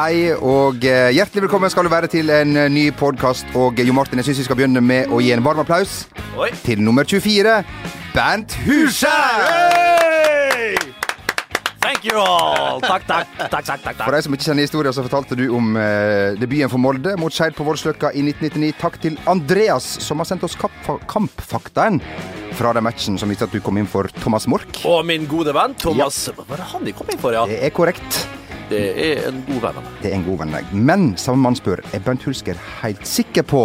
hei, og eh, hjertelig velkommen skal du være til en eh, ny podkast. Og eh, Jo Martin, jeg syns vi skal begynne med å gi en varm applaus Oi. til nummer 24, Bernt Huskjær! Thank you all! Takk, takk, takk, takk, takk, For deg de som ikke kjenner historien, så fortalte du om eh, debuten for Molde mot Skeid på Voldsløkka i 1999. Takk til Andreas, som har sendt oss kampfaktaen fra den matchen som viste at du kom inn for Thomas Mork. Og min gode venn Thomas Hva var det han de kom inn for, ja? Det er korrekt. Det er en god venn av meg. Det er en god venn. deg. Men samme mann spør er Bernt Hulsker helt sikker på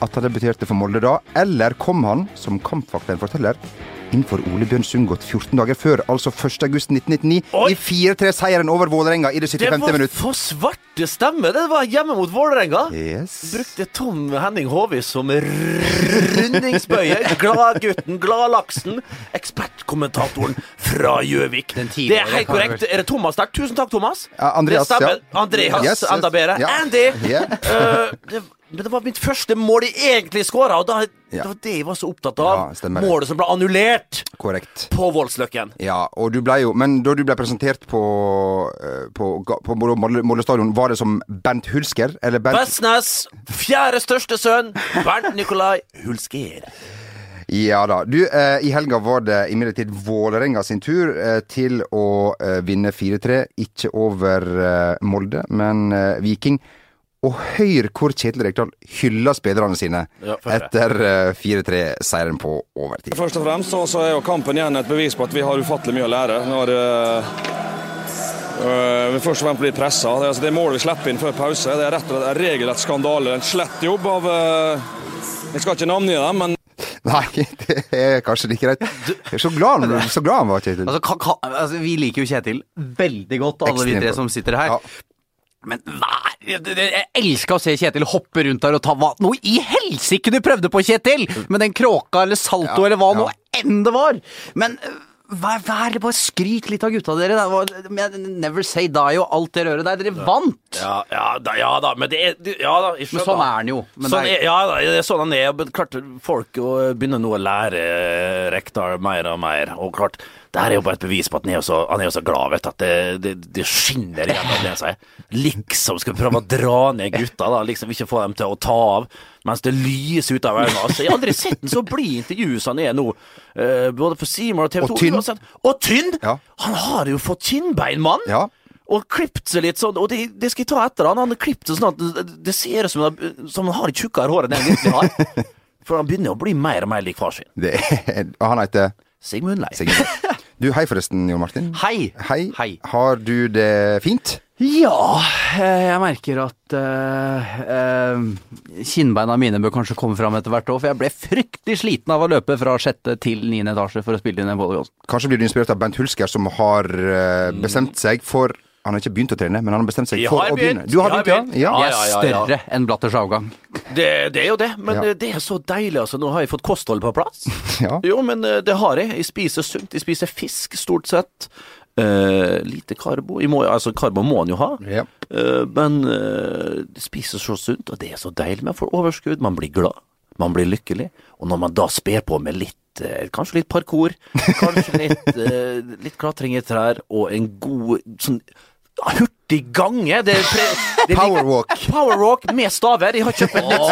at han debuterte for Molde da, eller kom han, som kampfakten forteller, inn for Ole Bjørn Sundgodt 14 dager før, altså 1. august 1999, i 4-3-seieren over Vålerenga i det Det var for svarte stemme! Det var hjemme mot Vålerenga. Yes. Brukte Tom Henning Håvi som rundingsbøye. Gladgutten, gladlaksen, ekspertkommentatoren fra Gjøvik. Det er helt korrekt. Er det Thomas der? Tusen takk, Thomas. Ja, Andreas, det stemmer. ja. Andreas, Yes, yes. enda bedre. Ja. Andy! Ja. Uh, det, det var mitt første mål jeg egentlig skåra, og da, Ja. det var det jeg var så opptatt av. Ja. Målet som ble annullert Korrekt. på Voldsløkken. Ja, og du ble jo Men da du ble presentert på eh, på, på Molde stadion, var det som Bernt Hulsker? Eller Bernt Vestnes, fjerde største sønn, Bernt Nikolai Hulsker. Ja da. Du, eh, i helga var det imidlertid Vålerenga sin tur eh, til å eh, vinne 4-3. Ikke over eh, Molde, men eh, Viking. Og hør hvor Kjetil Rekdal hyller spillerne sine Ja, etter eh, 4-3-seieren på overtid. Først og fremst så, så er jo kampen igjen et bevis på at vi har ufattelig mye å lære. Når øh, øh, vi først og fremst blir pressa. Det, altså, det målet vi slipper inn før pause, det er rett og slett en regelrett skandale. En slett jobb av øh, Jeg skal ikke navngi dem, men Nei, det er kanskje ikke greit. Jeg er Så glad, han- så glad han var, Kjetil. Altså, ka, ka, altså, vi liker jo Kjetil veldig godt, alle vi tre som sitter her. Ja. Men det- Jeg elska å se Kjetil hoppe rundt der og ta hva Noe i helsike du prøvde på, Kjetil! Med den kråka eller salto Ja, eller hva ja. nå enn det var! Men øh, vær, vær bare skryt litt av gutta dere. Var, Never Say Die og alt det røret der. Dere vant! Ja, ja, da, ja da, men det er Ja da, Ikke, Men sånn sånn er han jo. Men Sånn er, ja, da, det er sånn han er. Klart, folk begynner nå å lære eh, Rekdal mer og mer. Og klart, det her er jo bare et bevis på at han er jo så, han er jo så glad, vet du. At det, det, det skinner gjennom det seg. Liksom skal prøve å dra ned gutta, da. Liksom ikke få dem til å ta av. Mens det lyser ut av øynene. Altså, jeg har aldri sett en så blid intervju som han er nå. Uh, både på Seymour og TV 2. Og tynn. uansett. Og tynn! Ja. Han har jo fått kinnbein, mann! Ja. Og klippet seg litt sånn, og det, det skal jeg ta etter han. Han har klippet seg sånn at det, ser ut som, som han har tjukkere hår enn han virkelig har. For han begynner å bli mer og mer lik far sin. Det og han heter Sigmund Leif. Sigurd. Du, hei forresten, Jon Martin. Hei! Hei. Hei. Har du det fint? Ja, eh, jeg merker at uh, uh, kinnbeina mine bør kanskje komme fram etter hvert òg, for jeg ble fryktelig sliten av å løpe fra sjette til niende etasje for å spille inn en volleyball. Kanskje blir du inspirert av Bent Hulsker, som har uh, bestemt seg for Han har ikke begynt å trene, men han har bestemt seg for å begynne. Du har begynt, ja? ja. Jeg er ja, ja, ja. større enn Blatters avgang. Det, det er jo det, men Ja. det er så deilig. altså. Nå har jeg fått kosthold på plass. Ja. Jo, men eh, det har jeg. Jeg spiser sunt. Jeg spiser fisk, stort sett. Uh, lite karbo. Må, altså, karbo må en jo ha. Ja. uh, men uh, spiser så sunt, og det er så deilig. Man får overskudd, man blir glad, man blir lykkelig. Og når man da sper på med litt Kanskje litt parkour, kanskje litt, litt klatring i trær og en god sånn hurtig gange. Det, det er Powerwalk. Powerwalk med staver. Jeg har kjøpt nytt.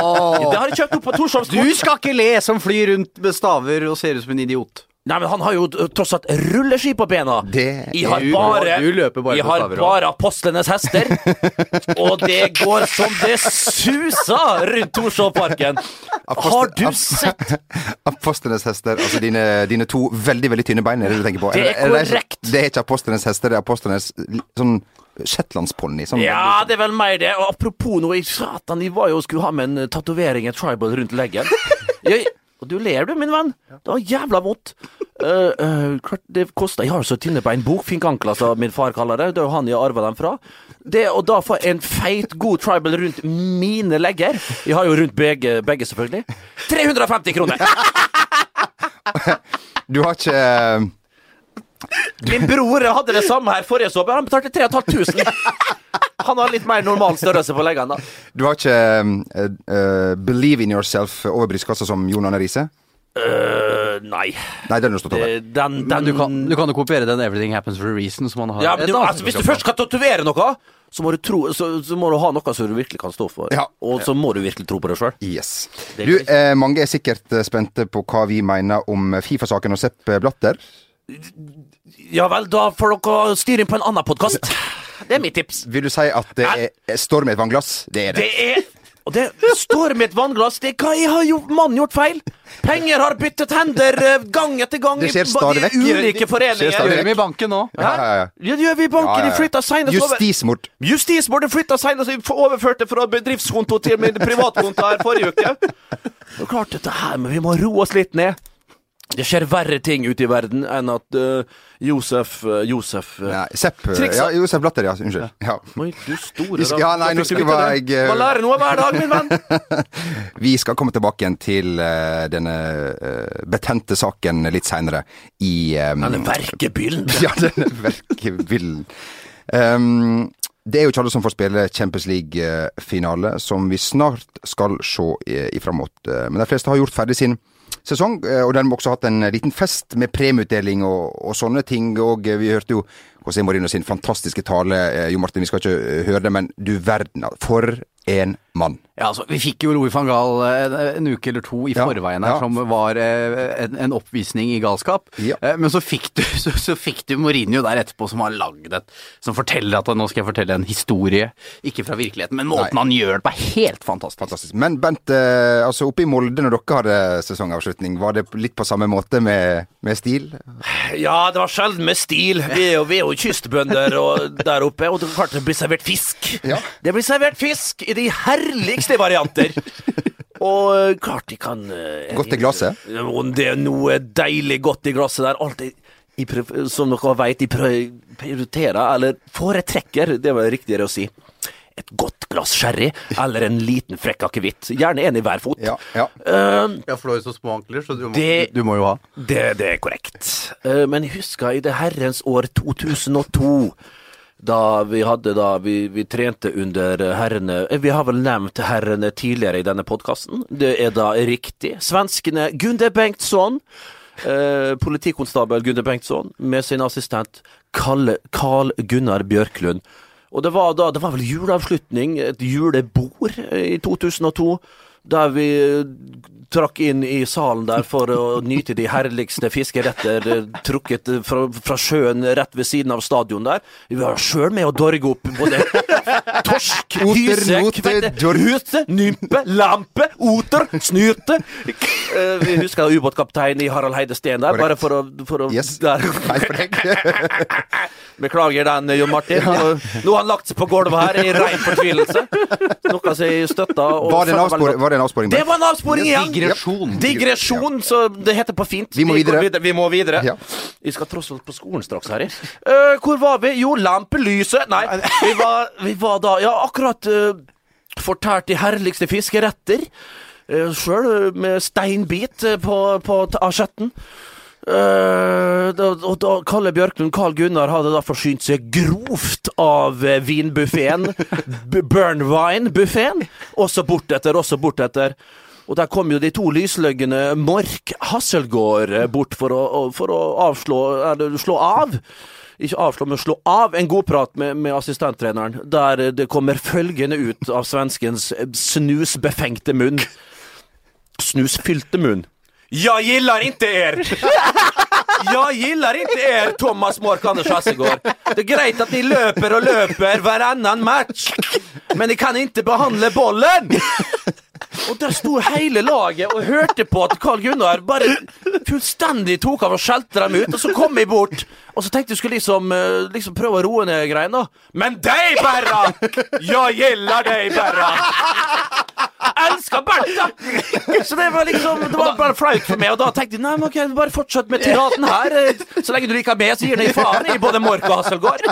Det har jeg kjøpt opp på Torshov Du skal ikke le som flyr rundt med staver og ser ut som en idiot. Nei, men han har jo tross alt rulleski på bena. Det jeg har bare, Du løper bare jeg har bare apostlenes hester. og det går som det suser rundt Torshovparken. Har du sett Apostlenes hester, altså dine, dine to veldig veldig tynne bein, er det du tenker på? Det er korrekt. Det er ikke apostlenes hester, det er apostlenes sånn shetlandsponni. Sånn Ja, det er vel meg, det. Og apropos noe, satan, jeg var jo og skulle ha med en tatovering, en tribal, rundt leggen. Jeg, og du ler du, min venn. Det var jævla vondt. Klart det koster Jeg har så tynne bein. Bokfinkankler, som min far kaller det. Det er jo han jeg arva dem fra. Det å da få en feit, god tribal rundt mine legger Jeg har jo rundt begge, begge selvfølgelig. 350 kroner! Du har ikke eh, Min bror hadde det samme her forrige sommer. Han betalte 3500. Han har litt mer normal størrelse på leggene. Du har ikke uh, Believe in yourself over brystkassa som Jon Arne Riise? Øh, nei. Nei, den over. Den, den du kan, du kan jo kopiere den 'Everything Happens for a Reason' som han har. Ja, men du, altså, Hvis du først skal tatovere noe, så må du, tro, så, så må du ha noe som du virkelig kan stå for. Ja. Og så må du virkelig tro på deg sjøl. Yes. Du, eh, mange er sikkert eh, spente på hva vi mener om Fifa-saken og Sepp Blatter. Ja vel, da får dere styre inn på en annen podkast. Det er mitt tips. Vil du si at det er storm i et vannglass? Det er det. Det er Og det står med et vannglass. Det, hva jeg har jo mannen gjort feil? Penger har byttet hender eh, gang etter gang Det skjer i- stadig i vekk. ulike Det skjer foreninger. stadig Gjør vi i banken nå? Ja, ja, ja. Ja, det gjør vi i banken. De flytta senest over Justismord. De flytta senest og overførte fra bedriftskonto til min privatkonto her forrige uke. Det er klart dette her, men vi må roe oss litt ned. Det skjer verre ting ute i verden enn at uh, Josef uh, Josef uh, Nei, Sepp eh. Ja, Josef Blatter, ja. Unnskyld. Ja. Oi, du store da. ja, nei, nå skal jeg, uh, Man lærer noe hver dag, min venn. Vi skal komme tilbake igjen til eh, denne eh, betente saken litt seinere i um, er verkebyllen. Ja, denne verkebyllen. Um, det er jo ikke alle som får spille Champions League-finale, som vi snart skal se i, i framåt. Eh, Men de fleste har gjort ferdig sin sesong, eh, og den har også hatt en liten fest med premieutdeling og, og sånne ting. Og eh, vi hørte jo José Marino sin fantastiske tale. Eh, Jo Martin, vi skal ikke eh, høre det, men du verden, for en mann. Ja, altså, Vi fikk jo Louis van Gaal en, en uke eller to i Ja, forveien her, ja. som var eh, en, en oppvisning i galskap. Ja. Eh, men så fikk, du, så, så fikk du Mourinho der etterpå, som har lagd et Som forteller at nå skal jeg fortelle en historie, ikke fra virkeligheten, men måten Nei. han gjør det på, er helt fantastisk. Fantastisk. Men Bent, eh, altså oppe i Molde når dere hadde sesongavslutning, var det litt på samme måte med, med stil? Ja, det var sjelden med stil. Vi er jo, vi er jo kystbønder og, der oppe, og det klart det blir servert fisk. Ja. Det blir servert fisk i de herligste varianter. Og eh, klart de kan eh, Godt i glasset? Det er noe deilig godt i glasset der. Alt er, som dere vet, de prioriterer, eller foretrekker, det var riktigere å si, et godt glass sherry, eller en liten frekk akevitt. Gjerne en i hver fot. Ja. ja. Uh, Ja, for du har jo så små ankler, så du må, Det- du må jo ha. det, det er korrekt. Uh, Men jeg husker i det herrens år 2002, da vi hadde da Vi, vi trente under herrene eh, Vi har vel nevnt herrene tidligere i denne podkasten. Det er da riktig. Svenskene Gunde Bengtsson, eh, politikonstabel Gunde Bengtsson, med sin assistent Kalle, Carl Gunnar Bjørklund. Og det var da Det var vel juleavslutning, et julebord, eh, i 2002. Der vi eh, trakk inn i salen der for å nyte de herligste fiskeretter eh, trukket eh, fra, fra sjøen rett ved siden av stadion der. Vi var sjøl med å dorge opp både torsk, hyse, kvette, nympe, lampe, oter. Eh, Vi husker ubåtkapteinen i Harald Heide Steen der, bare for å, for å Yes. Beklager den, Jon Martin. Nå, har han lagt seg på gulvet her i rein fortvilelse. Noe som jeg støtta. Var det en Var det en avsporing Det var en avsporing igjen! Digresjon. Digresjon, så det heter på fint. Vi må videre. Vi må videre. Ja. Vi skal tross alt på skolen straks, Harry. Uh, hvor var vi? Jo, lampelyset. Nei, vi var, vi var da Ja, akkurat uh, fortært de herligste fiskeretter. Uh, Sjøl med steinbit eh, på, på asjetten. Eh, da, da Kalle Bjørklund Carl Gunnar hadde da forsynt seg grovt av uh, vinbuffeen. Burnwine-buffeen. Også bortetter, også bortetter. Og der kom jo de to lysløggene Mork Hasselgaard eh, bort for å, for å avslå Eller slå av. Ikke avslå, men slå av en godprat med, med assistenttreneren, der det kommer følgende ut av svenskens snusbefengte munn. Snusfylte munn. Jag gillar inte er! Jag gillar inte er, Thomas Mork Anders Hassegård. Det är greit att ni löper och löper varannan match, men ni kan inte behandle bollen! Og der sto hele laget og hørte på at Carl Gunnar bare fullstendig tok av og skjelte dem ut. Og så kom vi bort, og så tenkte jeg skulle liksom, eh, liksom prøve å roe ned greiene. Men deg, Berra! Jeg gillar deg, Berra! Elsker Bertha! Så det var liksom Det var bare flaut for meg, og da tenkte jeg nei, men ok, bare fortsett med tiraden her. eh, Så lenge du liker meg, så gir den faen i både Mork og Hasselgaard.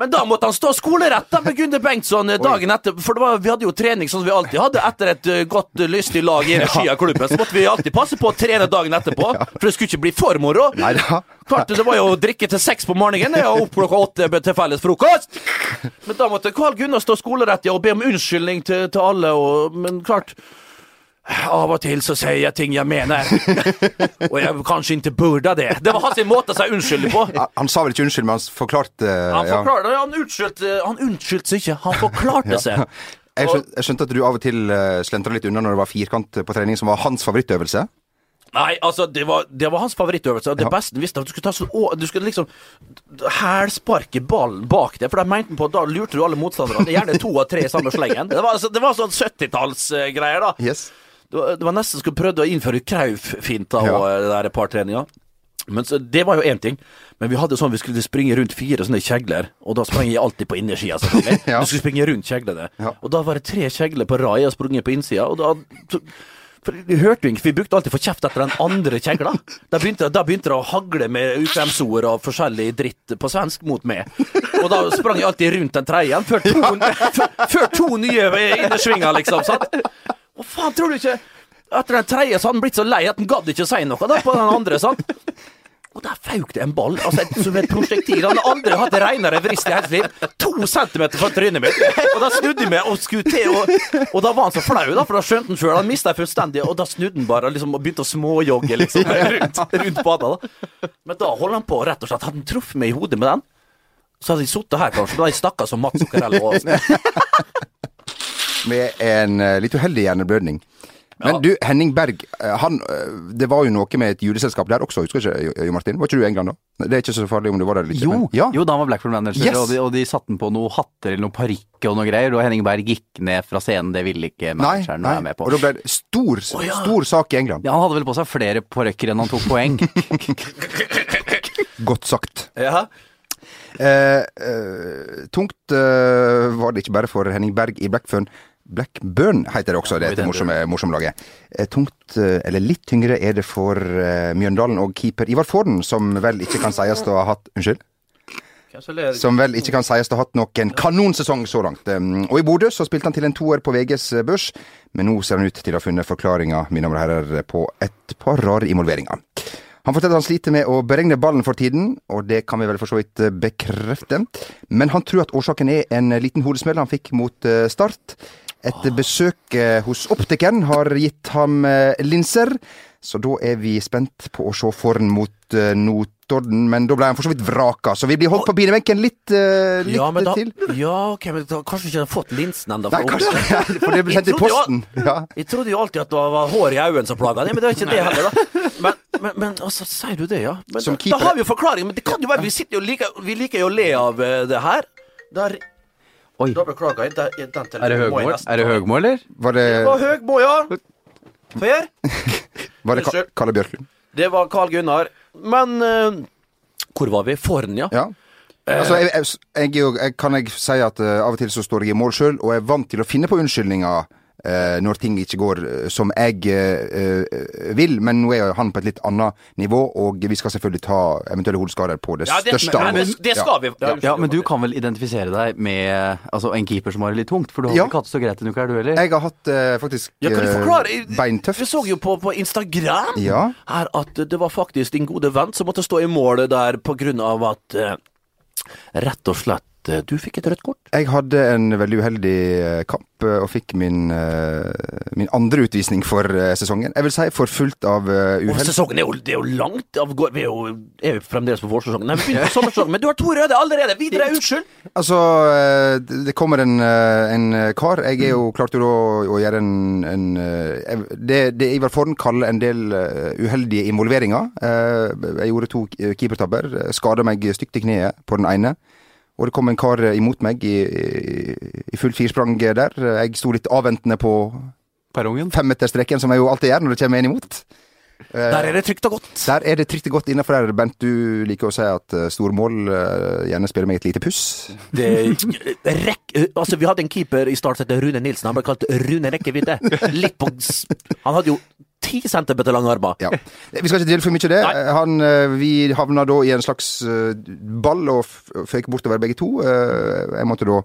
Men da måtte han stå skolerett med Gunde Bengtsson eh, dagen etter. For det var, vi hadde jo trening sånn som vi alltid hadde etter et eh, godt, lystig lag i regi av klubben. Så måtte vi alltid passe på å trene dagen etterpå, for det skulle ikke bli for moro. Nei da. Klart, Det var jo å drikke til seks på morgenen og opp klokka åtte til felles frokost. Men da måtte Karl Gunnar stå skolerett ja, og be om unnskyldning til, til alle. Og, men klart Av og til så sier jeg ting jeg mener, og jeg kanskje ikke burde det. Det var hans måte å si unnskyld på. Han, sa vel ikke unnskyld, men han forklarte Han ja. forklarte Han unnskyldte Han unnskyldte seg ikke, han forklarte seg. Jeg skjønte, jeg skjønte at du av og til uh, slentra litt unna når det var firkant på trening, som var hans favorittøvelse. Nei, altså, det var, det var hans favorittøvelse. Og det Ja. beste visste, at du skulle ta sånn å, Du skulle liksom hælsparke ballen bak deg, for da mente han på Da lurte du alle motstanderne. Er Gjerne to av tre i samme slengen. Det var, altså, det var sånn 70-tallsgreier, da. Yes. Det var, det var nesten skulle prøvd å innføre Krauf-finta og eh, det der partreninga. Men så, Det var jo én ting. Men vi hadde sånn vi skulle springe rundt fire sånne kjegler, og da sprang jeg alltid på innersida. Ja. Du skulle springe rundt kjeglene. Ja. Og da var det tre kjegler på rad, jeg sprunget på innsida, og da Vi hørte jo ikke, vi brukte alltid for kjeft etter den andre kjegla. Da begynte, da begynte det å hagle med ukvemsord og forskjellig dritt på svensk mot meg. Og da sprang jeg alltid rundt den tredje, før to, før, to nye innersvinger, liksom. sant? Hva faen, tror du ikke Etter den tredje så hadde han blitt så lei at han gadd ikke å si noe da på den andre. sant? Og der føk det en ball, altså som et prosjektil. Han har aldri hatt reinere vrist i hele sitt liv. To centimeter fra trynet mitt. Og da snudde jeg meg og skulle til, og, og da var han så flau, da, for da skjønte han sjøl. Han mista fullstendig, og da snudde han bare liksom, og begynte å småjogge liksom, rundt, rundt bada. da. Men da holdt han på, rett og slett. Hadde han truffet meg i hodet med den, så hadde jeg sittet her, kanskje. Da hadde jeg snakka som Mats Zuccarello. Med en eh, litt uheldig hjerneblødning. Men Ja. du, Henning Berg, eh, han, eh, det var jo noe med et juleselskap der også, husker ikke, Jo- Martin? Var ikke du i England da? Det er ikke så farlig om du var der eller ikke. Jo, men- ja. jo, da han var Blackpool-manager, Yes. og, de, og de satte på noen hatter eller noen parykker og noe greier, og Henning Berg gikk ned fra scenen, det ville ikke manageren være med på. Og da ble det stor, oh, ja. stor sak i England. Ja, han hadde vel på seg flere parykker enn han tok poeng. Godt sagt. Ja. Eh, eh, tungt eh, var det ikke bare for Henning Berg i Blackfern. Blackburn heter det også, det er morsomme, morsomme laget. Eh, tungt, eh, eller litt tyngre, er det for eh, Mjøndalen og keeper Ivar Forden, som vel ikke kan sies å ha hatt Unnskyld? Som vel ikke kan sies å ha hatt noen kanonsesong så langt. Um, Og i Bodø så spilte han til en toer på VGs børs, men nå ser han ut til å ha funnet forklaringa, mine herrer, på et par rare involveringer. Han forteller at han sliter med å beregne ballen for tiden, og det kan vi vel for så vidt bekrefte. Men han tror at årsaken er en liten hodesmell han fikk mot Start. Et besøk eh, hos optikeren har gitt ham eh, linser, så da er vi spent på å se foran mot eh, Notodden. Men da ble han for så vidt vraka, så vi blir holdt på pinebenken litt, uh, litt Ja, men da, til. ja, ok, men da, kanskje ikke har fått linsen ennå. Nei, kanskje, for det ble sendt i jo- posten. Ja. Jeg trodde jo alltid at det var hår i øynene som plaga deg, men det er ikke det heller, da. Men, men, men altså, sier du det, ja? Men, Som da, har vi jo forklaringen, men det kan jo være vi sitter jo like, Vi liker jo å le av det her. Der Oi, Da beklager jeg. Den, den telefonen er det må jeg Høgmo, nesten er det ta. Høgmo, eller? Var det, Det var Høgmo, ja. Per? var det Ka- Unnskyld. Kalle Bjørklund? Det var Carl Gunnar. Men eh, hvor var vi? Fornia? ja. Ja. Altså, jeg, jeg, jeg, er jo- jeg, kan jeg si at eh, av og til så står jeg i mål sjøl, og er vant til å finne på unnskyldninger eh, når ting ikke går eh, som jeg eh, eh, vil. Men nå er han på et litt annet nivå, og vi skal selvfølgelig ta eventuelle hodeskader på det Ja, det, største men, men, det skal vi. Ja. Ja, men du kan vel identifisere deg med altså, en keeper som har det litt tungt? For du har Ja. ikke hatt det så greit denne uka, er du heller? Jeg har hatt eh, faktisk Ja, eh, beintøft. Vi så jo på, på Instagram Ja. her at det var faktisk din gode venn som måtte stå i målet der på grunn av at eh, Rett og slett eh, du fikk et rødt kort. Jeg hadde en veldig uheldig eh, kamp eh, og fikk min, min andre utvisning for sesongen. Jeg vil si forfulgt av Og uhell. sesongen er jo, det er jo langt av gårde. Vi er jo, er jo fremdeles på vårsesongen. Nei, vi begynner på sommersesongen, men du har to røde allerede! Videre, unnskyld! Altså, det kommer en, en kar. Jeg er jo klart til å, å gjøre en, en det, det Ivar Forn kaller en del uheldige involveringer. Jeg gjorde to keepertabber. Skada meg stygt i kneet på den ene. Og det kom en kar imot meg i, i, i fullt firsprang der. Jeg sto litt avventende på Perrongen? femmeterstreken, som jeg jo alltid gjør når det kommer en imot. Eh, Der er det trygt og godt. Der er det trygt og godt innafor der. Bent, du liker å si at stormål mål eh, gjerne spiller meg et lite puss. Det, rekk, altså, vi hadde en keeper i start som het Rune Nilsen. Han ble kalt Rune Rekkevidde. Litt på Han hadde jo ti centimeter lange armer. Ja. Vi skal ikke dele for mye av det. Han, eh, vi havna da i en slags eh, ball og føyk bortover begge to. Eh, Jeg måtte da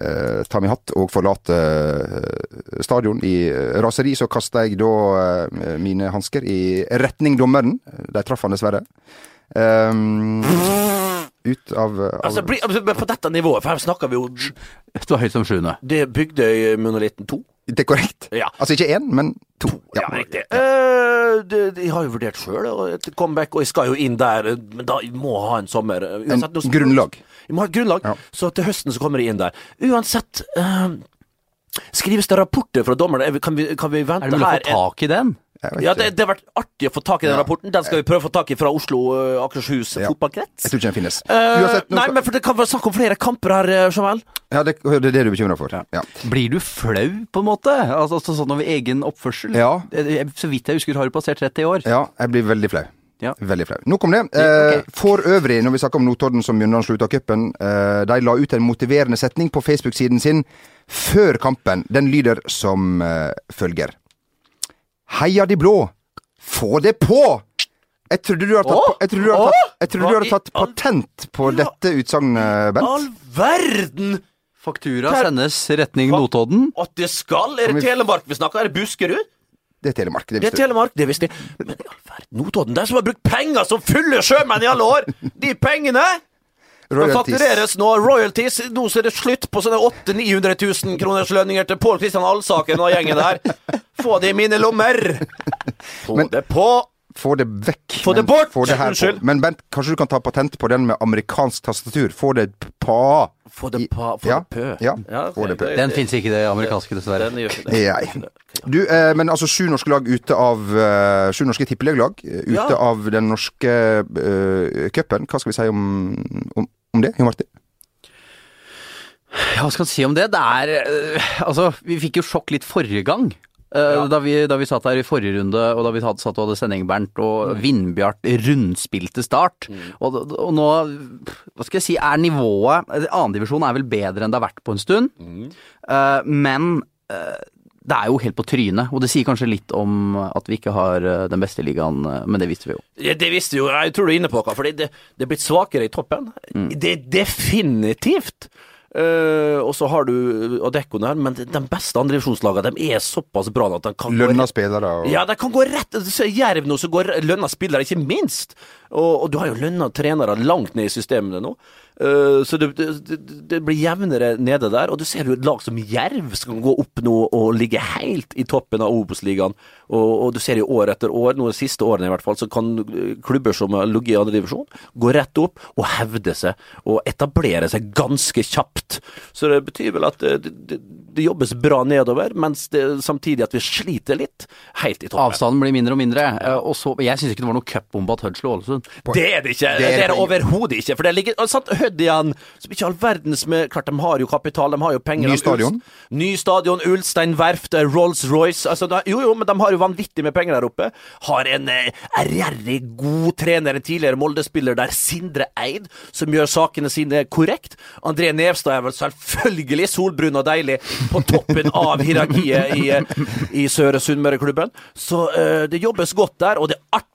eh, ta min hatt og forlate eh, stadion i eh, raseri. Så kasta jeg da eh, mine hansker i retning dommeren. De traff han dessverre. Um, ut av, av Altså, bli, altså, på dette nivået, for her snakker vi jo er høyt som sjuende. Det er Bygdøy Monolitten 2. Det er korrekt. Ja. Altså ikke én, men To. Ja, riktig. Eh, de, de har jo vurdert sjøl et comeback, og jeg skal jo inn der, eh, men da må ha en sommer. Uansett, En noe, grunnlag. Vi må ha et grunnlag, Ja. så til høsten så kommer jeg inn der. Uansett eh, Skrives det rapporter fra dommerne? Er Kan vi, kan vi vente Er det mulig å få tak i den? Ja, det, det har vært artig å få tak i den Ja. rapporten. Den skal vi prøve å få tak i fra Oslo uh, Akershus Ja. fotballkrets. Jeg tror ikke den finnes. Uh, Uansett, nei, skal- men for det kan være snakk om flere kamper her, eh, Jamal. ja, det, det er det du er bekymra for. Ja. Blir du flau, på en måte? Altså altså sånn over egen oppførsel? Ja. Så vidt jeg husker, har du passert 30 år. ja, jeg blir veldig flau. Ja. Veldig flau. Nok om det. Eh. For øvrig, når vi snakker om Notodden som Mjøndalen slo ut av cupen, eh, de la ut en motiverende setning på Facebook-siden sin før kampen. Den lyder som eh, følger. Heia de blå! Få det på! Jeg trodde du hadde tatt, jeg trodde du hadde tatt, jeg trodde du hadde tatt patent på dette utsagnet, Bent. All verden! Faktura Hva- sendes retning Hva- Notodden. At det skal? Er det Telemark vi snakker? Er det Buskerud? Det er Telemark. Det Det er visste. Telemark, det visste jeg. Men i all verden, Notodden, de som har brukt penger som fulle sjømenn i alle år! De pengene Royalties. faktureres nå. Royalties. Nå så er det slutt på sånne 800 000-900 000 kroners lønninger til Pål Kristian Alsaken og gjengen der. Få det i mine lommer! Få Men- det på! Få det vekk. Få det men bort! Få det Unnskyld. På. Men Bent, kanskje du kan ta patent på den med amerikansk tastatur? Få det på. Få det på. Få ja, det på. ja, ja få det på. Den fins ikke i det amerikanske, dessverre. Den gjør ikke det. Nei. Du, eh, men altså sju norske lag ute av uh, Sju norske tippeliglag eh, ute Ja. av den norske uh, cupen. Hva skal vi si om, om, om det, Jo Martin? Ja, hva skal man si om det? Det er øh, Altså, vi fikk jo sjokk litt forrige gang. Ja. da, vi, da vi satt her i forrige runde, og da vi hadde, satt og hadde sending, Bernt, og Vindbjart rundspilte start. Og, og nå, hva skal jeg si, er nivået Annendivisjon er vel bedre enn det har vært på en stund. Eh, men eh, det er jo helt på trynet, og det sier kanskje litt om at vi ikke har eh, den beste ligaen, eh, men det visste vi jo. Ja, det visste vi jo, jeg tror du er inne på noe, fordi det, det er blitt svakere i toppen. Det er definitivt. Uh, og så har du Adeccoen her, men de beste andredivisjonslagene de er såpass bra at de kan Lønna spillere og ja, de kan gå rett Jerv nå, så går lønna spillere, ikke minst. Og, og du har jo lønna trenere langt ned i systemene nå. Uh, så det, det, det, blir jevnere nede der. Og du ser jo et lag som Jerv som kan gå opp nå og ligge helt i toppen av Obos-ligaen. Og, og du ser jo år etter år, nå de siste årene i hvert fall, så kan eh, klubber som har ligget i andredivisjon, gå rett opp og hevde seg. Og etablere seg ganske kjapt. Så det betyr vel at det, det, det jobbes bra nedover, mens samtidig at vi sliter litt helt i toppen. Avstanden blir mindre og mindre. Uh, og så, jeg syns ikke det var noe cupbombe at Hødd slo Det er det ikke. Det er det det. overhodet ikke. For det ligger satt sant, Hødd igjen, som ikke all verdens med Klart, de har jo kapital, de har jo penger. Ny stadion. Ulst- Ny stadion, Ulstein verft, eh, Rolls-Royce altså, Jo, jo, men de har jo vanvittig med penger der oppe. Har en eh, ærgjerrig, god trener, en tidligere Molde-spiller der, Sindre Eid, som gjør sakene sine korrekt. André Nevstad er vel selvfølgelig solbrun og deilig på toppen av hierarkiet i, eh, i Søre Sunnmøre-klubben. Så eh, det jobbes godt der, og det er artig.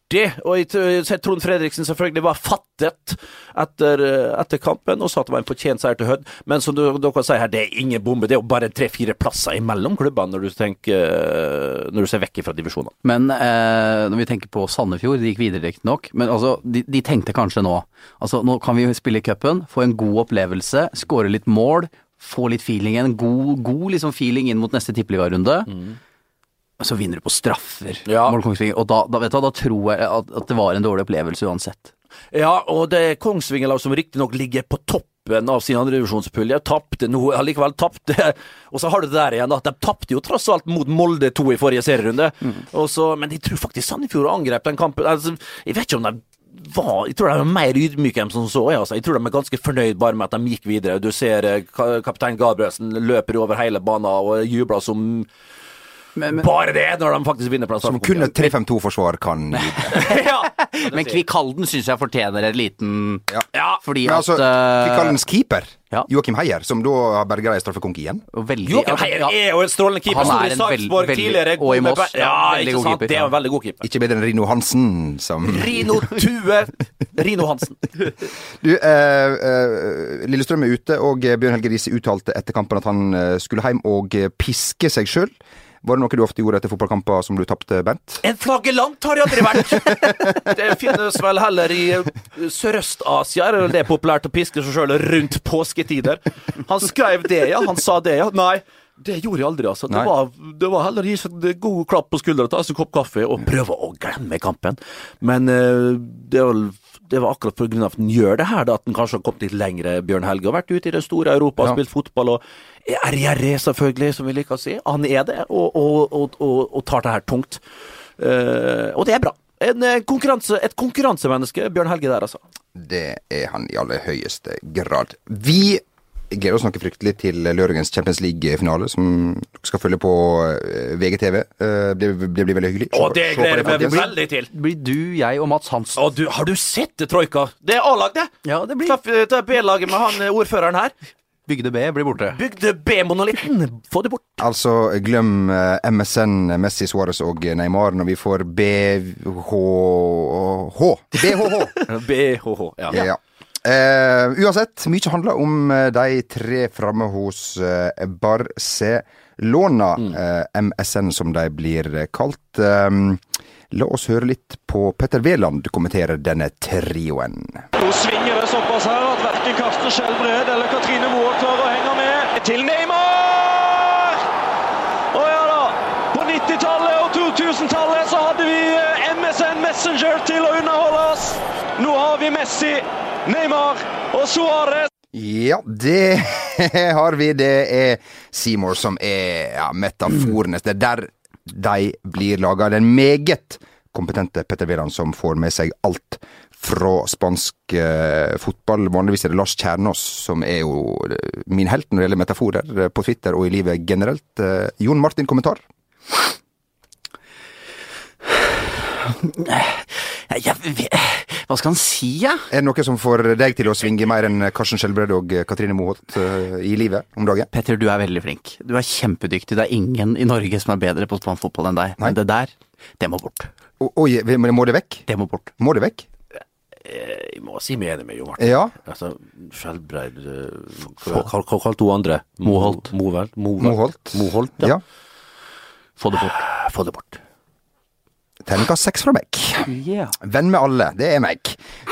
Og jeg Trond Fredriksen selvfølgelig var fattet etter, eh, etter kampen og sa at det var en fortjent seier til Hødd. Men som dere sier her, det er ingen bombe. Det er jo bare tre-fire plasser imellom klubbene når eh, når du ser vekk fra divisjonene. Men eh, når vi tenker på Sandefjord, de gikk videre riktignok, men altså, de, de tenkte kanskje nå Altså, nå kan vi spille i cupen, få en god opplevelse, skåre litt mål, få litt feeling, en god, god liksom feeling inn mot neste tippeligarunde. Så vinner du på straffer, Ja. Og da, da, vet du, da tror jeg at, at det var en dårlig opplevelse uansett. Ja, og det er Kongsvinger-lag som riktignok ligger på toppen av sin andredivisjonspulje. Tapte nå, allikevel tapte. Og så har du det der igjen, at de tapte jo tross alt mot Molde 2 i forrige serierunde. Og så, men jeg tror faktisk Sandefjord angrep den kampen. Altså, jeg vet ikke om de var, jeg tror de er mer ydmyke enn som så. Ja, altså. Jeg tror de er ganske fornøyd bare med at de gikk videre. Du ser eh, kaptein Gabrielsen løper over hele banen og jubler som Men, men, bare det, når de faktisk vinner. plass. Som kun et 3-5-2-forsvar kan gi. ja. men Kvikalden syns jeg fortjener en liten ja. Fordi Men altså, at altså, Kvikaldens keeper, ja. Joakim Heier, som da har berga ei straffekonk igjen veldig, Joakim Heier ja, er jo en strålende keeper. Han er en veld- Sarpsborg veldig- tidligere. og i Moss, ja, Ja, ikke sant? keeper, Det er en veldig god keeper. Ikke bedre enn Rino Hansen, som Rino Tue Rino Hansen. Du, eh, eh, Lillestrøm er ute, og Bjørn Helge Riise uttalte etter kampen at han eh, skulle hjem og piske seg sjøl. Var det noe du ofte gjorde etter fotballkamper som du tapte, Bent? En flaggelant har jeg aldri vært! Det finnes vel heller i eh, Sørøst-Asia, er det populært å piske seg sjøl rundt påsketider. Han skrev det, ja. Han sa det, ja. Nei. Det gjorde jeg aldri, altså. Det var, det var heller å gi seg en god klapp på skuldra, ta seg en kopp kaffe og prøve å glemme kampen. Men uh, det, var, det var akkurat pga. at han gjør det her, da, at han kanskje har kommet litt lenger, Bjørn Helge. Har vært ute i det store Europa, Ja. spilt fotball og er gjerrig, selvfølgelig, som vi liker å si. Han er det, og, og, og, og, og tar det her tungt. Uh, og det er bra. En, eh, konkurranse, et konkurransemenneske, Bjørn Helge der, altså. Det er han i aller høyeste grad. Vi gleder oss noe fryktelig til lørdagens Champions League-finale, som dere skal følge på VGTV. Eh, Det, det blir veldig hyggelig. Og det gleder jeg meg veldig til. Det blir du, jeg og Mats Hansen. Og du, har du sett det, Troika? Det er A-lag, det. Ja, det blir B-laget med han ordføreren her. Bygde B blir borte. Bygde B-monolitten. Få det bort. Altså, glem eh, MSN, Messi, Suárez og Neymar når vi får BHH BHH! BHH. Ja. Ja. Uh, uansett, mye handler om eh, de tre framme hos Barcelona. Barcelona. Uh, MSN, som de blir eh, kalt. Eh, la oss høre litt på Petter Wæland kommentere denne trioen. Nå svinger det såpass her at verken Karsten Skjelbred eller Katrine Moe klarer å henge med. Til Neymar! Å ja da. På 90-tallet og 2000-tallet så hadde vi eh, MSN Messenger til å underholde oss. Nå har vi Messi, Neymar og Suárez. Ja, det har vi. Det er Seymour som er ja, metaforenes. Det er der de blir laga. Den meget kompetente Petter Wæland som får med seg alt fra spansk eh, fotball. Vanligvis er det Lars Kjernås som er jo eh, min helt når det gjelder metaforer eh, på Twitter og i livet generelt. Eh, Jon Martin, kommentar? Jeg, hva skal han si, ja? Er det noe som får deg til å svinge mer enn Karsten Skjelbred og Katrine Moholt eh, i livet om dagen? Petter, du er veldig flink. Du er kjempedyktig. Det er ingen i Norge som er bedre på fotball enn deg. Nei. Men det der, det må bort. O- Oi, må det vekk? Det må bort. Må det vekk? Jeg må si meg enig med Jo Martin. Ja. Altså, Skjelbreid eh, Hva kalte hun andre? Moholt. Movel? Moholt. Moholt, ja. ja. Få det bort. Få det bort. Terningkast seks fra meg. Yeah. Venn med alle, det er meg.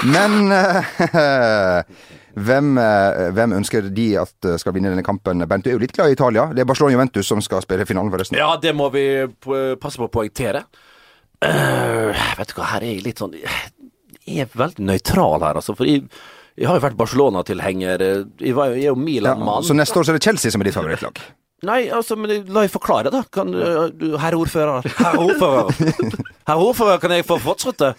Men eh, hvem, eh, hvem ønsker de at eh, skal vinne denne kampen? Bent, du er jo litt glad i Italia. Det er Barcelona Juventus som skal spille finalen, forresten. Ja, det må vi passe på å poengtere. Uh, vet du hva, her er jeg litt sånn Jeg er veldig nøytral her, altså. For jeg, jeg har jo vært Barcelona-tilhenger. Jeg, jeg er jo Milan-mann. så neste år så er det Chelsea som er ditt favorittlag. Nei, altså, men la jeg forklare, da. Kan, du, herr ordfører. Herr ordfører. Herr ordfører, kan jeg få fortsette?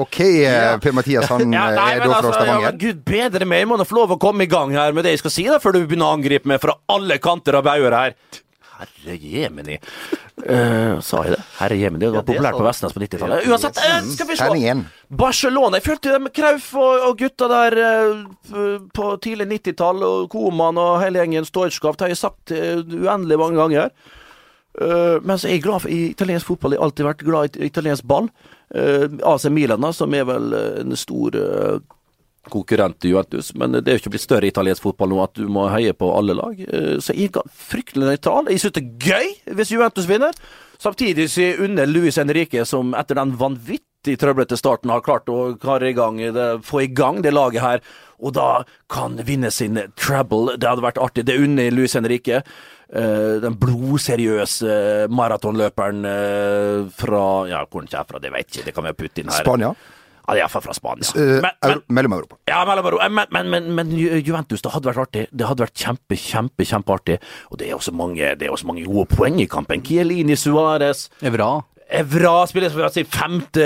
Ok, eh, Per-Mathias han Ja, eh, nei, er da fra altså, ja, Stavanger. men Gud bedre meg, jeg må da få lov å komme i gang her med det jeg skal si, da, før du begynner å angripe meg fra alle kanter av bauger her. Herre jemini. Uh, sa jeg det? Herre jemini. Det var det populært så... på. Vestnes på 90-tallet. Uansett, uh, skal vi se. Barcelona. Jeg følte det med Krauf og, og gutta der uh, på tidlig 90-tall, og Koman og hele gjengen Storchkov, det har jeg sagt uendelig mange ganger. Uh, jeg så er glad for italiensk fotball. Jeg har alltid vært glad i italiensk ball. Uh, AC Milan, som er vel en stor eh, konkurrent til Juventus, men det er jo ikke blitt større italiensk fotball nå at du må heie på alle lag. Eh, Så jeg er fryktelig nøytral. Jeg syns det er gøy hvis Juventus vinner. Samtidig så jeg unner Luis Henrique, som etter den vanvittig trøblete starten har klart å i gang få i gang det laget her, og da kan vinne sin treble. Det hadde vært artig. Det unner Luis Henrique. Eh, den blodseriøse maratonløperen eh, fra Ja, hvor han kommer fra, det vet jeg ikke. Det kan vi putte inn her. Spania. Ja, det er iallfall fra Spania. Eh, Men, men, Euro- Mellom-Europa. ja, mellom, men, men, men, men Juventus, det hadde vært artig. Det hadde vært kjempe, kjempe, kjempeartig. Og det er også mange, det er også mange gode poeng i kampen. Kielini, Suárez, Evra. Evra spiller som femte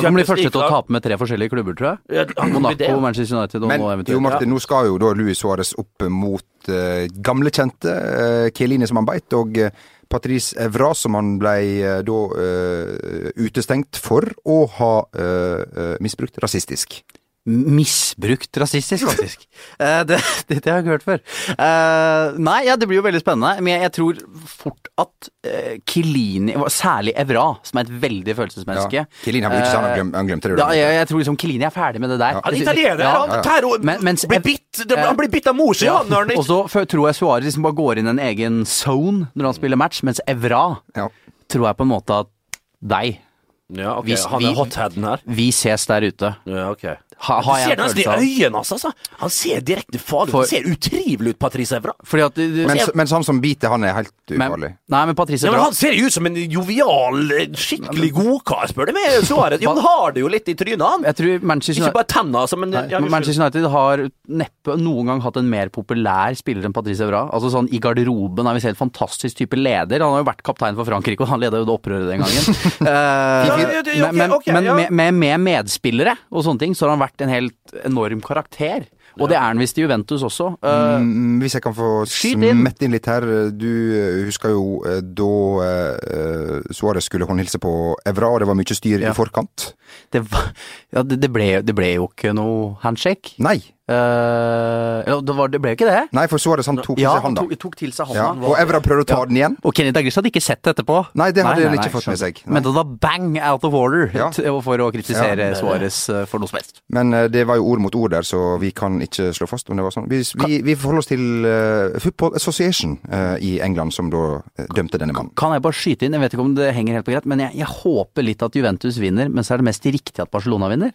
Han blir bli første til å tape med tre forskjellige klubber, tror jeg. Monaco. Manchester United og Men nå jo, eventuelt Martin, nå skal jo da Luis Suárez opp mot uh, gamle kjente uh, Chiellini, som han beit, og uh, Patrice Evra, som han ble uh, da eh, utestengt for å ha eh, eh, misbrukt rasistisk. Misbrukt rasistisk, faktisk. Eh, det, det, det har jeg ikke hørt før. Uh, nei, ja, det blir jo veldig spennende. Men jeg, jeg tror fort at uh, Kilini, særlig Evra, som er et veldig følelsesmenneske Ja. Kilini har vel ikke sagt han glem, han glemte det. Ja, jeg, jeg tror liksom Kilini er ferdig med det der. Han er italiener, Ja. han Men- mens- blir bitt, det, han blir bitt av morsi, Ja. han, Og så tror jeg Suarez liksom bare går inn en egen zone når han spiller match, mens Evra Ja. tror jeg på en måte at deg Ja, okay. vi, han er hotheaden her. Vi ses der ute. Ja, ok. Ha, Du har jeg ser nesten i øynene hans, altså. Han ser direkte farlig ut. Han ser utrivelig ut, Patrice Evra. Fordi at du, du, ser... mens han som biter, han er helt men, ufarlig. Nei, men Patrice Ja, men han ser jo ut som en jovial, skikkelig godkar, spør du meg. Suarez. Jo, han har det jo litt i trynet, han. Jeg tror Manchester Ikke bare tenna, altså, men Nei, ja, men Manchester United har neppe noen gang hatt en mer populær spiller enn Patrice Evra. Altså sånn I garderoben er vi ser en fantastisk type leder. Han har jo vært kaptein for Frankrike, og han leda jo det opprøret den gangen. uh, Ja, ja, det- ok, men ok, men ja. med, med, med medspillere og sånne ting, så har han vært en helt enorm karakter. Og det er han visst i Juventus også. Eh, Mm, hvis jeg kan få smette inn litt her. Du eh, husker jo eh, da uh, Suárez skulle håndhilse på Evra, og det var mye styr Ja. i forkant. det, var, ja, det, det, ble, det ble jo ikke noe handshake. Nei. Eh, eller det, var, det ble jo ikke det. Nei, for Suárez han tok Ja, til seg han tok, tok til seg Ja. Og Evra prøvde å ta den igjen. Og Kenny Daglish hadde ikke sett det etterpå. Nei, det hadde han ikke fått med seg. Men det var bang out of order Ja. for å kritisere Ja. Suárez eh, for noe som helst. Men eh, det var jo ord mot ord der, så vi kan ikke slå fast om det var sånn. Vi, vi, vi forholder oss til uh, Football Association uh, i England, som da uh, dømte denne mannen. Kan jeg bare skyte inn, jeg vet ikke om det henger helt på greit, men jeg, jeg håper litt at Juventus vinner, men så er det mest riktig at Barcelona vinner.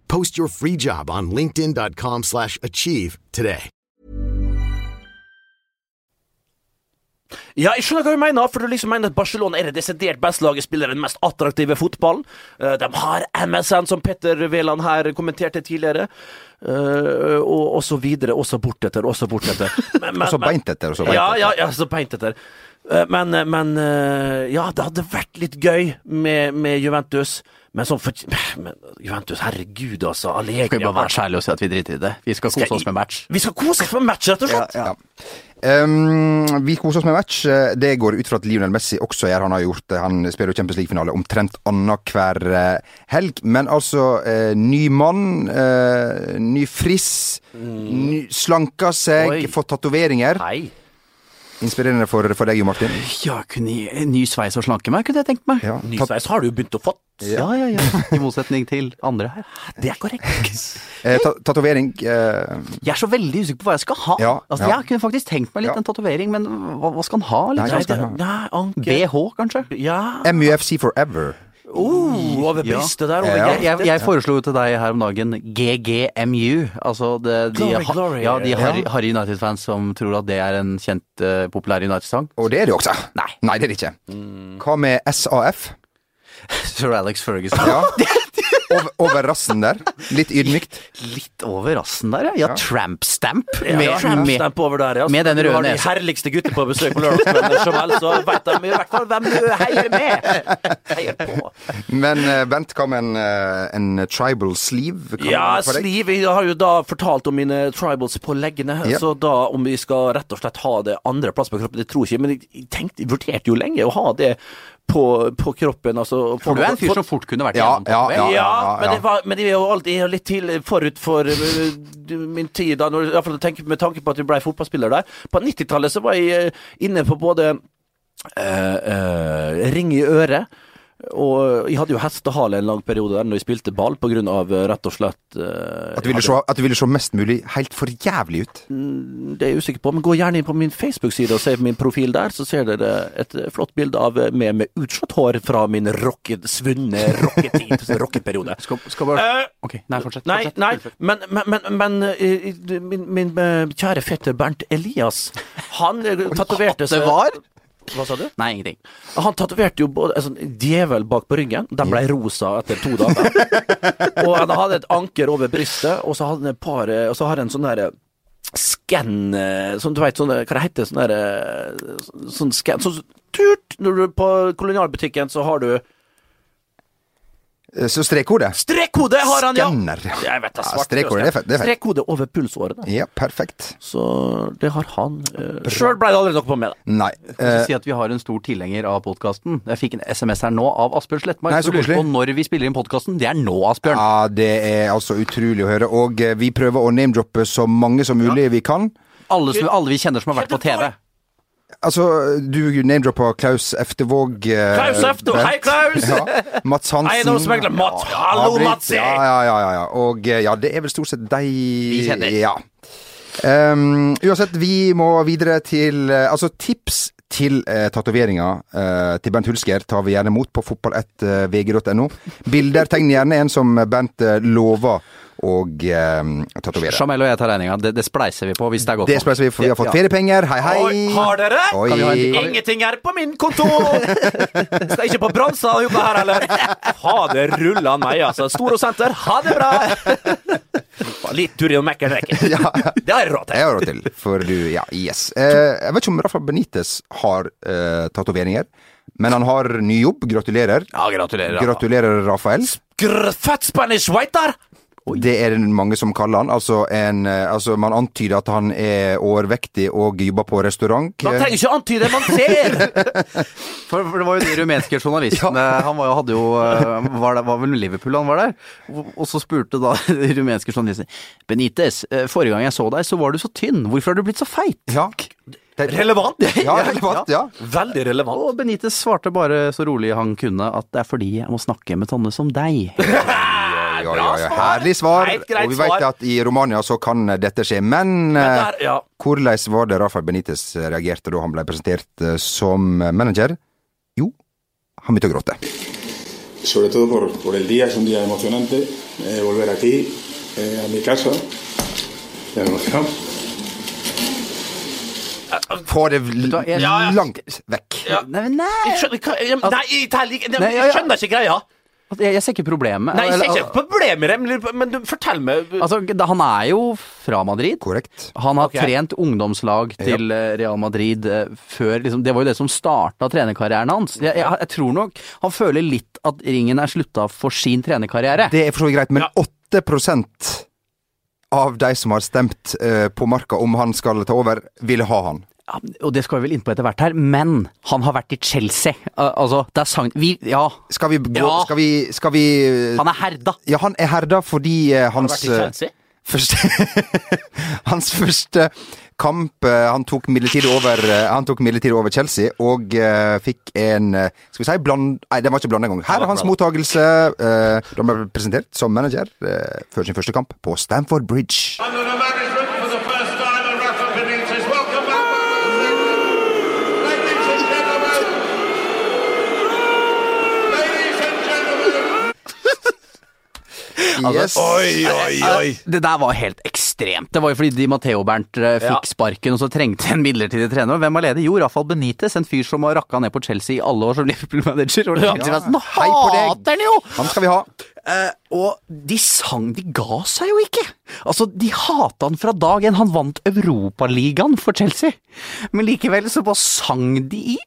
Post your free job on linkedin.com/achieve slash achieve today. Ja, jeg skjønner hva du mener, for du liksom mener at Barcelona er det desidert beste laget, spiller den mest attraktive fotballen. Eh, De har MSN, som Petter Wæland her kommenterte tidligere, Uh, og, og så videre, også bortetter, også bortetter. Men- men- Og så men- beint etter, og så beint Ja, etter. ja, ja, så beint etter. Eh, Men, men ja, det hadde vært litt gøy med, med Juventus. Men sånn for men, Juventus, herregud, altså. Allegri Skal vi bare være så ærlige og si at vi driter i det? Vi skal Skal kose oss med match. Vi skal kose oss med match, rett og slett. Ja. Um, vi koser oss med match. Det går ut fra at Lionel Messi også gjør. Han har gjort det. Han spiller jo Champions League-finale omtrent annenhver eh, helg. Men altså, eh, ny mann, eh, ny friss, ny, slanka seg, Oi. fått tatoveringer. Hei. Inspirerende for, for deg, Jo Martin. Ja, kunne jeg, ny sveis og slanke meg, kunne jeg tenkt meg. Ja, Ny tatt... sveis har du jo begynt å få. Ja, ja, ja. I motsetning til andre her. Det er korrekt. eh, ta tatovering eh, Jeg er så veldig usikker på hva jeg skal ha. Ja, altså, ja. Jeg kunne faktisk tenkt meg litt Ja. en tatovering, men hva, hva skal han ha? Liksom? Nei, ha? Nei, Anke BH, kanskje? Ja. MUFC Forever. Oh, over Ja. brystet der, over Ja. Jeg, jeg, jeg foreslo jo til deg her om dagen GGMU. Altså det, de, Glory, glory. Ja, de Ja. Harry, Harry United-fans som tror at det er en kjent, uh, populær United-sang. Og det er det også. Nei. Nei, det er det ikke. Hva med SAF? Sir Alex Ferguson. Ja. over, over rassen der. Litt ydmykt. Litt over rassen der, ja. Ja, tramp stamp. Ja, Med, tramp stamp over der, ja. Med den du røde har de nesa. herligste gutter på besøk på lørdagskvelden, som så vet de i hvert fall hvem du heier med. Heier på. Men eh, Bent, hva med en, eh, en tribal sleeve? Kan Ja, sleeve jeg har jo da fortalt om mine tribals på leggene, Ja. så da om vi skal rett og slett ha det andre plass på kroppen, det tror jeg ikke, men jeg tenkte, jeg vurderte jo lenge å ha det på, på kroppen, altså. For du er en fyr som fort kunne vært Ja, ja. Ja, ja, men det var, men det er jo alltid litt til forut for øh, min tid, da, når, i hvert fall tenk- med tanke på at du ble fotballspiller der. På 90-tallet så var jeg øh, inne på både uh, uh, ring i øret, og jeg hadde jo hestehale en lang periode der når jeg spilte ball, av øh, rett og slett uh, At du, ville jeg se, at du ville se mest mulig helt for jævlig ut? det er jeg usikker på, men gå gjerne inn på min Facebook-side og se min profil der, så ser dere et eh, flott bilde av eh, meg med utslått hår fra min rocket, svunne rocketid, rockeperiode. Skal, skal bare uh, Ok, nei, fortsett. Nei, fortsett. nei, men, men, men, men eh, min, min eh, kjære fetter Bernt Elias, han eh, tatoverte det seg var? Hva sa du? Nei, ingenting. Han tatoverte jo både sånn djevel bak på ryggen. Den ble rosa etter to dager. og han hadde et anker over brystet, og så hadde han et par eh, Og så har han en sånn derre skann Som Sånn du veit, sånn Hva det heter Sånn derre Sånn skann Sånn tut! Når du er på kolonialbutikken, så har du Eh, Så strekkode? Strekkode har han, ja! Skanner. Jeg vet Ja, svart strekkode, det er fett, det er fett. Strekkode over pulsårene. Ja, perfekt. Så det har han. Uh, Sjøl ble det aldri noe på med da. Nei. Jeg eh, si at vi har en stor tilhenger av podkasten. Jeg fikk en SMS her nå av Asbjørn Slettmark. Nei, så koselig. Og når vi spiller inn podkasten. Det er nå, Asbjørn. Ja, det er altså utrolig å høre. Og eh, vi prøver å name-droppe så mange som mulig vi kan. Alle, som, alle vi kjenner som har vært på TV. Altså, du name-droppa Klaus Eftevåg. eh, Klaus Efto, hei Klaus! Ja. Mats Hansen. Eiendomsmegler Mats. Hallo, Matsi! Ja, ja, ja, ja, ja. Og eh, ja, det er vel stort sett deg Vi kjenner. Ja. Um, uansett, vi må videre til eh, Altså, tips til eh, tatoveringer eh, til Bent Hulsker tar vi gjerne imot på fotball1vg.no. Bilder, tegn gjerne en som Bent lover å eh, tatovere. Jamel og jeg tar regninga. Det, det spleiser vi på hvis det er godt Det spleiser vi, for vi har fått Ja. feriepenger. Hei, hei. Oi, har dere? Oi. Kan vi ha en- kan Ingenting er på min konto! Skal ikke på Bronsa og jobbe her, heller. Fader rullan meg, altså. Storosenter, ha det bra! Litt tur innom Mækkern rekker. Ja. Det har jeg råd til. Jeg har råd til, for du, ja, yes. Eh, jeg vet ikke om Rafa Benitez har eh, tatoveringer, men han har ny jobb. Gratulerer. Ja, gratulerer. Gratulerer, Rafael. Fat Spanish waiter! Det er det mange som kaller han. Altså, en, eh, altså Man antyder at han er overvektig og jobber på restaurant. Man trenger ikke antyde, man ser! For, for det var jo de rumenske journalistene Han var jo, hadde jo eh, var, det, var vel Liverpool han var der. Og, og så spurte da de rumenske journalistene Benitez, eh, forrige gang jeg så deg, så var du så tynn. Hvorfor har du blitt så feit? Ja. Relevant. Ja, relevant, ja. Veldig relevant. Og Benitez svarte bare så rolig han kunne at det er fordi jeg må snakke med sånne som deg. Ja, ja, ja. Herlig svar. Og vi vet at i Romania så kan dette skje. Men, eh, ja. hvordan var det Rafael Benitez reagerte da han ble presentert eh, som manager? Jo, han begynte å gråte. sobre todo por, por el día, es un día emocionante, eh, volver aquí, eh, a mi casa, ya me emocionado. Få det langt vekk. Nei, nei. Jeg skjønner, jeg- nei, jeg, jeg, jeg, Nei, ja, ja. jeg skjønner ikke greia. Altså, Jeg, jeg ser ikke problemet. Nei, jeg ser ikke problemet men- du, fortell meg. Altså, da- han er jo fra Madrid. Korrekt. Han har okay. trent ungdomslag til ja. Real Madrid eh, før liksom, Det var jo det som starta trenerkarrieren hans. Jeg, jeg, jeg tror nok han føler litt at ringen er slutta for sin trenerkarriere. Det er for så vidt greit, men 8% av de som har stemt uh, på Marka om han skal ta over, vil ha han. Og det skal vi vel innpå etter hvert her, men han har vært i Chelsea. Al- altså, det er sang... Vi, ja, Skal vi gå Ja. Skal vi, skal vi han er herda. Ja, han er herda fordi uh, hans vært i Chelsea? eh, Første, hans første kamp eh, Han tok midlertidig over eh, Han tok midlertidig over Chelsea og uh, fikk en eh, Skal vi si bland... Nei, det var ikke blanda engang. Her er hans mottakelse Uh, da han ble presentert som manager uh, før sin første kamp på Stamford Bridge. Yes. Oi, oi, oi. Det der var helt ekstremt. Det var jo fordi Di Matteo Bernt eh, fikk Ja. sparken, og så trengte en midlertidig trener. Hvem var ledig? Jo, Rafael Benitez, en fyr som har rakka ned på Chelsea i alle år som Liverpool-manager. Og ja. Nå hater han jo! Han skal vi ha. Uh, og de sang De ga seg jo ikke! Altså, de hata han fra dag én. Han vant Europaligaen for Chelsea. Men likevel så bare sang de i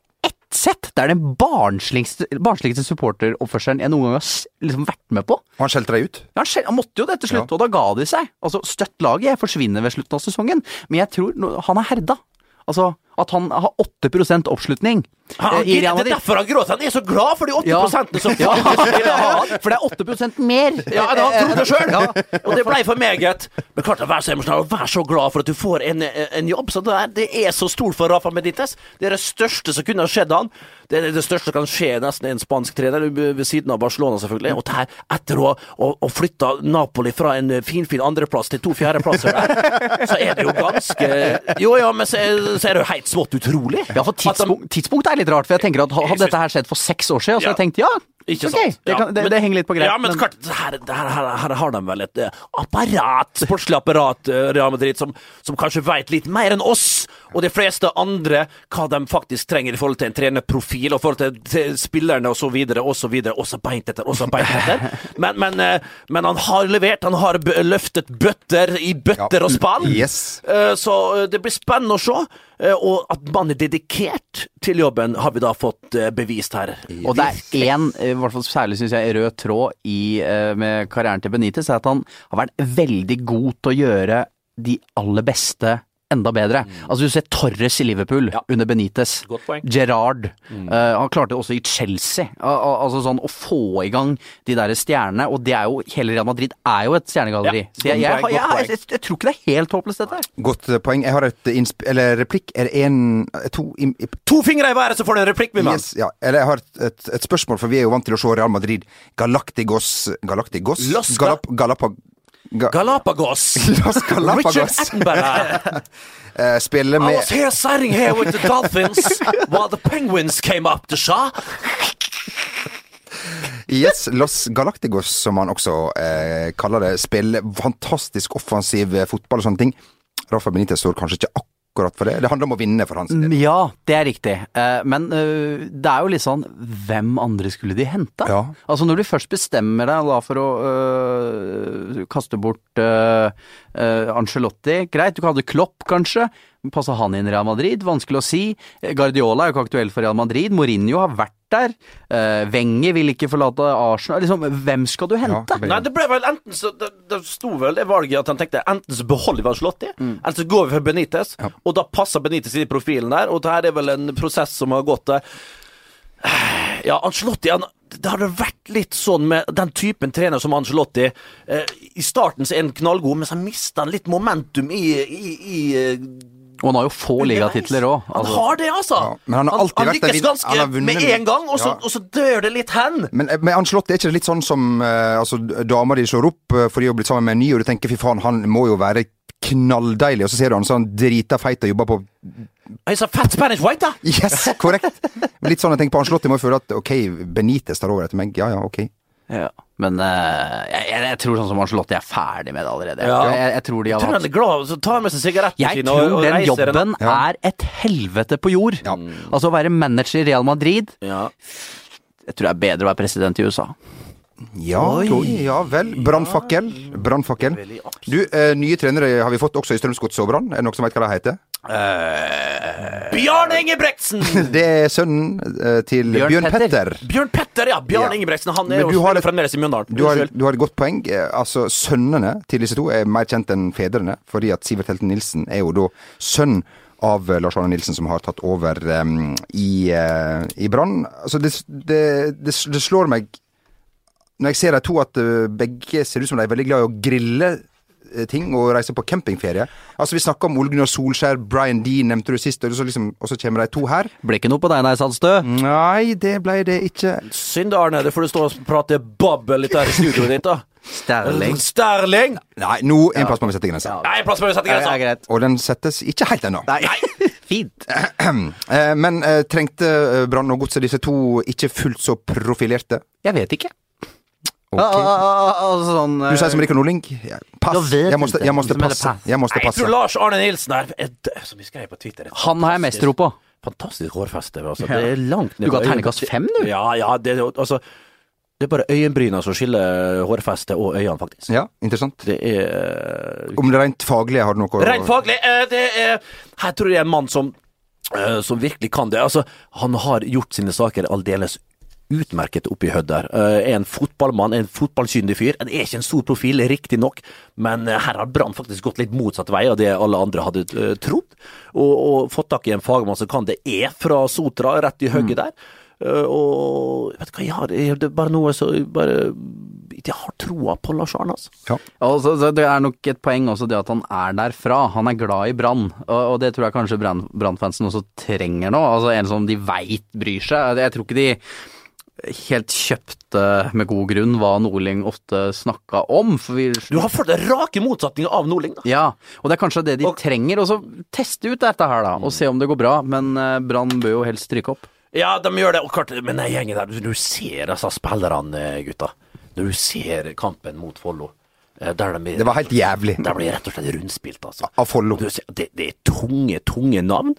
sett. Det er den barnsligste, barnsligste supporteroppførselen jeg noen gang har liksom vært med på. Og han skjelte deg ut? Ja, han, skjel- han måtte jo det til slutt, og da ga de seg. Altså, Støtt laget forsvinner ved slutten av sesongen, men jeg tror han er herda. Altså, at han har 8% oppslutning Eh, det er derfor han gråter. Han er så glad for de 8 Ja. som Ja, for det er 8 mer. Ja, det han trodde sjøl! Og det ble for meget. Men klart å være så emosjonell og være så glad for at du får en, en jobb. Så det er, det er så stort for Rafa Medites. Det er det største som kunne ha skjedd han. Det er det største som kan skje nesten en spansk trener ved siden av Barcelona, selvfølgelig. Og der, etter å ha flytta Napoli fra en finfin andreplass til to fjerdeplasser der, så er det jo ganske Jo ja, men så så er det jo helt smått utrolig. Ja, for tidspunkt, tidspunkt er litt rart, for jeg tenker at hadde dette her skjedd for seks år siden, så hadde jeg tenkt ja, Ikke okay, sant? det, kan, det, men- det henger litt på greia Ja, men, klart, her, her, her, her har de vel et eh, apparat, sportslig apparat, eh, Real Madrid, som, som kanskje vet litt mer enn oss og de fleste andre hva de faktisk trenger i forhold til en trenerprofil og forhold til, til spillerne videre og så videre. Også beint etter, også beint etter. Men, men, eh, men han har levert. Han har løftet bøtter i bøtter og spann. Yes. Så det blir spennende å se. Og at man er dedikert til jobben, har vi da fått bevist her. Og det er én, i hvert fall særlig syns jeg, rød tråd i, eh, med karrieren til Benitez, er at han har vært veldig god til å gjøre de aller beste enda bedre. Altså Du ser Torres i Liverpool under Benitez. Gerrard. Mm. Eh, han klarte det også i Chelsea. Uh, al- altså sånn Å få i gang de der stjernene. Og det er jo hele Real Madrid er jo et stjernegalleri. Ja, Så jeg, jeg, jeg, jeg, jeg, jeg tror ikke det er helt håpløst, dette her. Godt eh, poeng. Jeg har et innsp... Eller replikk. Er det én To im- i- To fingre i været, så får du en replikk, min mann. Yes, ja. Eller jeg har et, et, et spørsmål, for vi er jo vant til å se Real Madrid Galactigos Galactigos? Galap, Galapag... Ga, Galapagos. Richard Galapagos. Attenborough. eh, spiller med I was here sitting here with the dolphins while the penguins came up to shah. Yes, Los Galacticos, som han også eh, kaller det. Spiller fantastisk offensiv eh, fotball og sånne ting. Rafa Benitez står kanskje ikke akkurat for det. Det handler om å vinne for hans del. Ja, det er riktig. Eh, Men eh, det er jo litt sånn Hvem andre skulle de henta? Ja. Altså Når du først bestemmer deg da for å øh, kaste bort øh, Angelotti Ancelotti Greit, du kan ha det Klopp, kanskje. Passer han inn i Real Madrid? Vanskelig å si. Guardiola er jo ikke aktuell for Real Madrid. Mourinho har vært der. Uh, Wenger vil ikke forlate Arsenal. Liksom, hvem skal du hente? Nei, det ble vel enten så Det, det sto vel det valget at han tenkte enten så beholder vi Ancelotti, eller så går vi for Benitez. Og da passer Benitez i profilen der, og det her er vel en prosess som har gått der. Ja, Ancelotti han, Det hadde vært litt sånn med den typen trener som Ancelotti. Eh, I starten så er han knallgod, men så mister han litt momentum i, i, i eh, Og han har jo få ligatitler òg. Han har det, altså! Ja, men han har alltid han vært lykkes vært ganske han har med en gang, og så, Ja. og så dør det litt hen. Men men med Ancelotti er ikke det litt sånn som eh, altså, dama di slår opp eh, fordi hun har blitt sammen med en ny, og du tenker fy faen, han må jo være knalldeilig, og så ser du han sånn drita feit og jobber på He's a fat Spanish white, da! Yes, korrekt! Litt sånn jeg tenker på Ancelotti, må jo føle at ok, Benitez tar over etter meg. Ja ja, ok. Ja. Men uh, jeg, jeg, jeg tror sånn som Ancelotti er ferdig med det allerede. Ja. Jeg, jeg tror de har tror hatt glad, så tar med seg sigaretten Jeg sine og, tror og den jobben Ja. er et helvete på jord. Ja. Altså å være manager i Real Madrid Ja. Jeg tror det er bedre å være president i USA. Ja, ja vel. Brannfakkel. Brannfakkel. Du, uh, nye trenere har vi fått også i Strømsgodset og Brann. Er det noen som vet hva de heter? Bjarne Ingebretsen! Det er sønnen uh, til Bjørn Bjørn, Petter. Petter. Bjørn Petter, ja. Bjørn Ja. Ingebretsen. Han er du jo har et- fremdeles i Mjøndalen. Du har, du har et godt poeng. Eh, Altså, Sønnene til disse to er mer kjent enn fedrene, fordi at Sivert Helten Nilsen er jo da sønn av Lars Arne Nilsen, som har tatt over um, i, uh, i Brann. Altså, det, det, det, det slår meg når jeg ser de to, at begge ser ut som de er veldig glad i å grille ting og reise på campingferie. Altså Vi snakka om Ole Gunnar Solskjær, Brian Dean nevnte du sist, og så, liksom, og så kommer de to her. Ble ikke noe på deg, nei, Sandstø. Nei, det ble det ikke. Synd, Arne. Det får du stå og prate babbel litt her i studioet ditt, da. Sterling. Sterling! Nei, nå en plass må vi sette grensa. Nei, plass må vi sette Ja, grensa. greit. Og den settes ikke helt ennå. Nei, fint. Eh, Men eh, trengte eh, Brann og Godset disse to ikke fullt så profilerte? Jeg vet ikke. Ok. Ah, ah, ah, sånn, Du sier som Rikard Nordling. Pass. Jeg måtte Jeg måste, passe. jeg måste det passe. Nei, jeg tror. Lars Arne Nilsen er, er som vi skrev på Twitter. Han har jeg mest tro på. Fantastisk hårfeste. Altså. Ja. Det er langt Du ga terningkast fem, du? Ja, ja. Det, altså, Det er bare øyenbryna som skiller hårfeste og øynene, faktisk. Ja, interessant. Det er Om det rent faglige har du noe å- Rent faglig, eh, det er Her tror jeg er en mann som, eh, som virkelig kan det. Altså, han har gjort sine saker aldeles utmerket oppi Hødd der. Eh, Er en fotballmann, en fotballkyndig fyr. En er ikke en stor profil, riktignok, men eh, her har Brann faktisk gått litt motsatt vei av det alle andre hadde eh, trodd. Og, og fått tak i en fagmann som kan det, er fra Sotra, rett i hugget der. Eh, og vet du hva jeg har, det er bare noe så bare Jeg har troa på Lars Arne, altså. Ja. Altså, det er nok et poeng også det at han er derfra. Han er glad i Brann, og, det tror jeg kanskje Brann- Brann-fansen også trenger nå. Altså En som de veit bryr seg. Jeg tror ikke de helt kjøpte med god grunn hva Norling ofte snakka om. For vi, Du har fått den rake motsetninga av Norling, da. ja, og det er kanskje det de trenger. Og så teste ut dette her, da, og se om det går bra. Men eh, Brann bør jo helst stryke opp. Ja, de gjør det. Og klart, men den gjengen der, du, du ser altså spillerne, gutta. Når du ser kampen mot Follo, eh, der de blir, Det var helt jævlig. Der blir rett og slett rundspilt, altså. Av Follo. Det, det er tunge, tunge navn.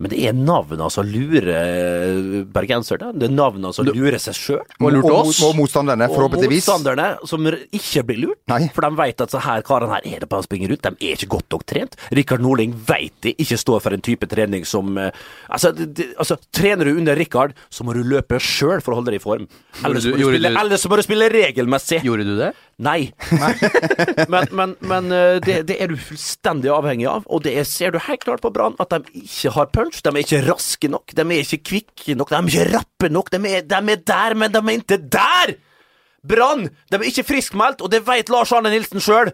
Men det er navnene som lurer bergenserne. Det er navnene som lurer seg sjøl. Og Og, og motstanderne, Og motstanderne som ikke blir lurt. Nei. For de vet at så her karene her er det bare å springe rundt. De er ikke godt nok trent. Rikard Norling vet de ikke står for en type trening som eh, Altså, de, det, altså trener du under Rikard, så må du løpe sjøl for å holde deg i form. Eller du- må du, spille, så må du spille regelmessig. Gjorde du det? Nei. men men, men eh, det, det er du fullstendig avhengig av, og det er, ser du helt klart på Brann at de ikke har punch. De er ikke raske nok, de er ikke kvikke nok, de er ikke rappe nok. De er, de er der, men de er ikke der! Brann! De er ikke friskmeldt, og det vet Lars Arne Nilsen sjøl.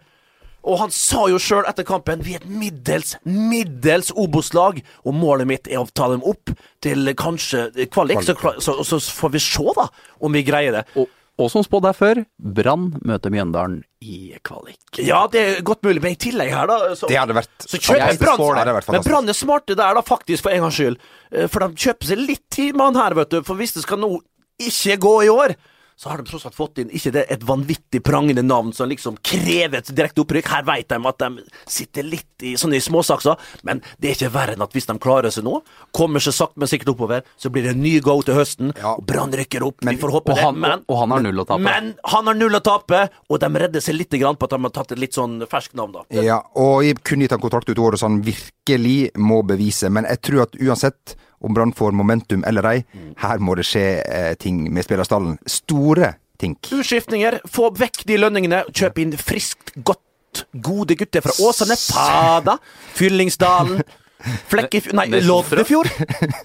Og han sa jo sjøl etter kampen vi er et middels, middels Obos-lag, og målet mitt er å ta dem opp til kanskje kvalik. Så, så, så får vi se, da, om vi greier det. Og, og som spådd her før, Brann møter Mjøndalen i kvalik. Ja, det er godt mulig, men i tillegg her, da så, Det hadde vært så kjøper. Brann Ja, det hadde vært Men. Brann er smarte der, da, faktisk, for en gangs skyld. Eh, For de kjøper seg litt tid med han her, vet du. For hvis det skal nå ikke gå i år, så har de tross alt fått inn ikke det et vanvittig prangende navn som liksom krever et direkte opprykk. Her vet de at de sitter litt i sånne småsakser, men det er ikke verre enn at hvis de klarer seg nå, kommer seg sakte, men sikkert oppover, så blir det en ny go til høsten, Ja. Brann rykker opp. Vi får og håpe det. men, og han har null å tape. Men han har null å tape, og de redder seg litt grann på at de har tatt et litt sånn ferskt navn, da. Ja, og jeg kunne gitt han kontrakt ut året så han virkelig må bevise, men jeg tror at uansett om Brann får momentum eller ei, her må det skje eh, ting med spillerstallen. Store ting. Utskiftninger, få vekk de lønningene, kjøp inn friskt, godt, gode gutter fra Åsane, Fada, Fyllingsdalen, Flekkefjord Nei, Loddefjord.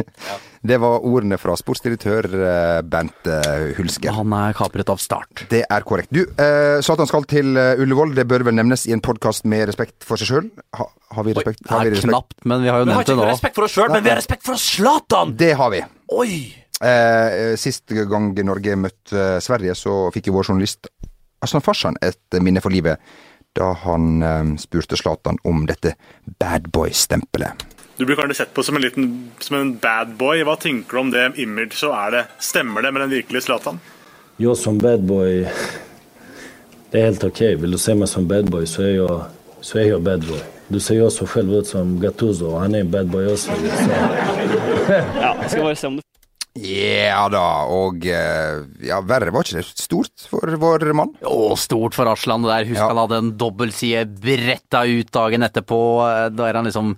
Det var ordene fra sportsdirektør eh, Bent eh, Hulske. Han er kapret av start. Det er korrekt. Du, eh, Satan skal til eh, Ullevål. Det bør vel nevnes i en podkast med respekt for seg sjøl? Ha, har vi respekt? Har vi respekt? knapt, men vi har jo nevnt det nå. Vi har ikke respekt for oss sjøl, men vi har respekt for Zlatan! Det har vi. Oi! Eh, sist gang Norge møtte Sverige, så fikk jo vår journalist Aslan Farsan et minne for livet da han eh, spurte Zlatan om dette badboy-stempelet. Du blir kanskje sett på som en liten som en bad boy. Hva tenker du om det image? Så er det, Stemmer det med den virkelige Zlatan? Jag som badboy, det er helt OK. Vil du se meg som badboy så er jeg, så er jeg badboy. Du ser jo også selv ut som Gattuso og han er en badboy også. Så. Ja, jeg skal bare se om det Ja da, og eh, ja, verre var ikke det stort for vår mann? Å, stort for Aslan der. Husk Ja. han hadde en dobbeltside bretta ut dagen etterpå. Da er han liksom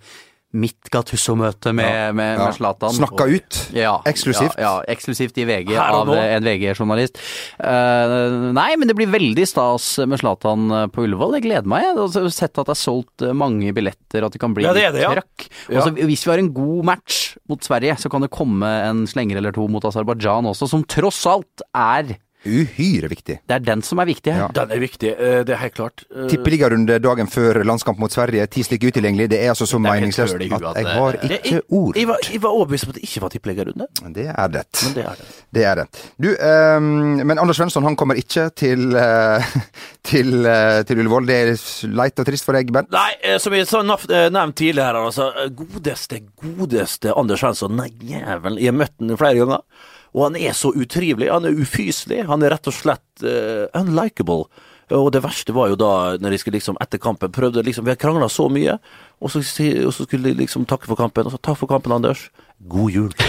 mitt Gattusso-møte med, Ja. med, Ja. med Zlatan. Snakka ut. Ja, Eksklusivt. Ja, ja, eksklusivt i VG av en VG-journalist. Uh, nei, men det blir veldig stas med Zlatan eh, på Ullevål. Jeg gleder meg. Jeg har sett at det er solgt eh, mange billetter, at det kan bli Ja, det det, ja. trøkk. Og hvis vi har en god match mot Sverige, så kan det komme en slenger eller to mot Aserbajdsjan også, som tross alt er Uhyre viktig. Det er den som er viktig her. Den er viktig, eh, det er helt klart. Eh, Tippeligarunde dagen før landskamp mot Sverige, ti stykker utilgjengelig. Det er altså så Det meningsløst at at jeg har det- ikke ord. Jeg var, jeg var overbevist om at det ikke var tippeligarunde, Det er det. men det er det. Det er det. Du, um, men Anders Svensson han kommer ikke til, uh, til, uh, til Ullevål. Det er leit og trist for deg, Bent. Nei, som jeg sa nevnt tidligere, altså, godeste, godeste Anders Svensson, nei jævelen, jeg har møtt ham flere ganger, og han er så utrivelig, han er ufyselig, han er rett og slett uh, unlikable. Og det verste var jo da, når de skulle liksom etter kampen prøvde liksom, Vi har krangla så mye, og så, og så skulle de liksom takke for kampen. Og så takk for kampen, Anders. God jul.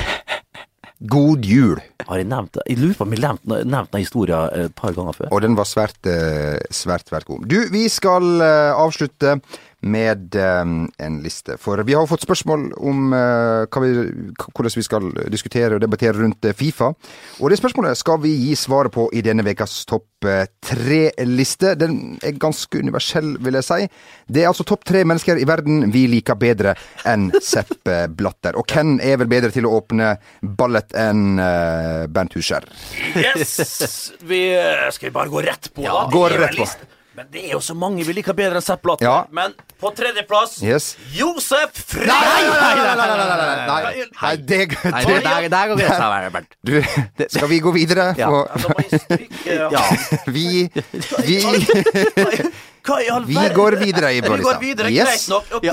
God jul. Har jeg nevnt det? Jeg lurer på om jeg har nevnt, nevnt den historien et par ganger før. Og den var svært, eh, svært, svært god. Du, vi skal eh, avslutte med eh, en liste. For vi har fått spørsmål om eh, vi, hvordan vi skal diskutere og debattere rundt eh, Fifa. Og det spørsmålet skal vi gi svaret på i denne ukas topp tre-liste. Den er ganske universell, vil jeg si. Det er altså topp tre mennesker i verden vi liker bedre enn Sepp Blatter. Og hvem er vel bedre til å åpne ballet enn Bernt Huscher? Yes! Vi, skal vi bare gå rett på, da? gå jo en rett på. Men det er jo så mange vi liker bedre enn Sepp Blatter. Ja. Men på tredjeplass Yes. Josef Frey! Nei, nei, nei, nei, det, det, der, der går grensa, Bernt. Du, skal vi gå videre? Ja. Vi, vi, Hva i all vi går videre i Vi går videre, Yes. greit nok. Ok.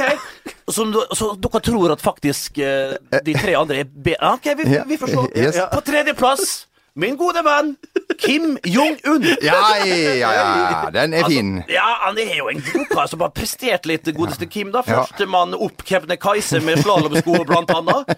Så, så dere tror at faktisk eh, de tre andre er bedre? Ok, vi, vi får se. Yes. På tredjeplass, min gode venn Kim Jong-un. Ja, ja, ja, den er fin. Altså, ja, han er jo en godkar som har prestert litt, godeste Kim. da. Førstemann opp Kebnekaise med slalåmsko, blant annet.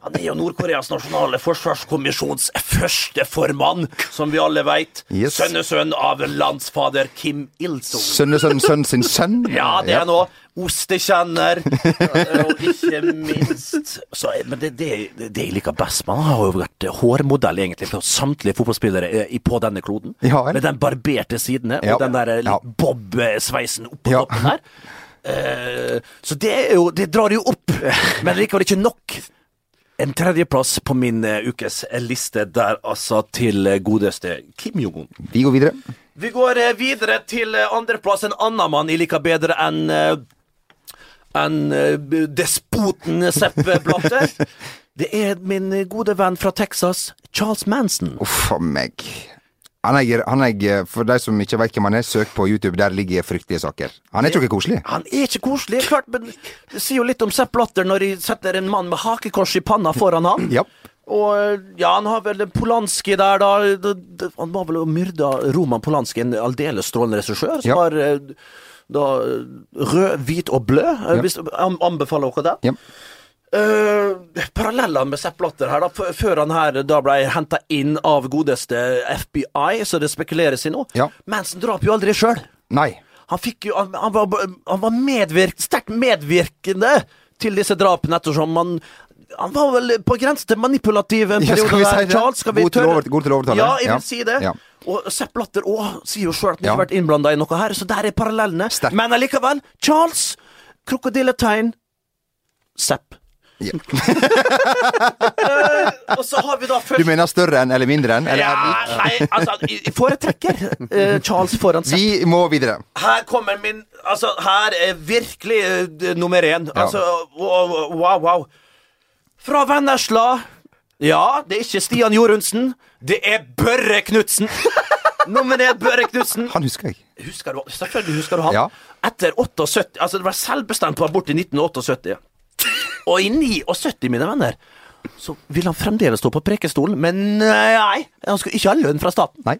Han er jo Nord-Koreas nasjonale forsvarskommisjons første formann, som vi alle veit. Yes. Sønnesønn av landsfader Kim Il-sung. Sønnesønn sønn sin sønn? Ja, det er nå ostekjenner, og ikke minst så, Men det, det, det jeg liker best Man har jo vært hårmodell egentlig for samtlige fotballspillere eh, på denne kloden. Ja, med den barberte sidene Ja. og den der eh, Ja. bob-sveisen oppå Ja. toppen her. Eh, så det er jo Det drar jo opp, men likevel ikke nok. En tredjeplass på min ukes liste der, altså, til godeste Kim Jong-un. Vi går videre. Vi går videre til andreplass. En annen mann jeg liker bedre enn enn eh, despoten Sepp Blatter. Det er min gode venn fra Texas, Charles Manson. Uff a meg. Han er, han er, for de som ikke vet hvem han er, søk på YouTube. Der ligger fryktelige saker. Han er ikke noe koselig. Han er ikke koselig, klart, men det sier jo litt om Sepp Blatter når de setter en mann med hakekors i panna foran han. Ja. Og ja, han har vel Polanski der, da. Han var vel og myrda Roman Polanski, en aldeles strålende regissør, som Ja. har eh, da rød, hvit og blø. eh, Ja. Hvis, an- anbefaler dere det? Ja. Uh, paralleller med Sepp Blatter her, da. Før han her da ble henta inn av godeste FBI, så det spekuleres i nå. Ja. Manson drap jo aldri sjøl. Han fikk jo Han, han var, han var medvirk, sterkt medvirkende til disse drapene, ettersom han han var vel på grensen til manipulativ en Ja, skal periode vi si der, det? Charles. Skal vi God til over- god til å overtale. Ja, jeg vil Ja. si det. Ja. Og Sepp Latter òg sier jo sjøl at han ikke har vært innblanda i noe her, så der er parallellene. Sterk. Men allikevel, Charles, krokodilletegn, Sepp. Ja. uh, og så har vi da først Du mener større enn eller mindre enn? Eller ja, nei, altså, jeg foretrekker uh, Charles foran Sepp. Vi må videre. Her kommer min Altså, her er virkelig uh, nummer én. Ja. Altså, wow, wow, wow. Fra Vennesla Ja, det er ikke Stian Jorunsen. Det er Børre Knutsen. Nominert Børre Knutsen. Han husker jeg. Husker du, selvfølgelig husker du han. Ja. Etter 78 Altså, det var selvbestemt på abort i 1978. Og i 79, mine venner, så vil han fremdeles stå på prekestolen, men nei, han skal ikke ha lønn fra staten. Nei.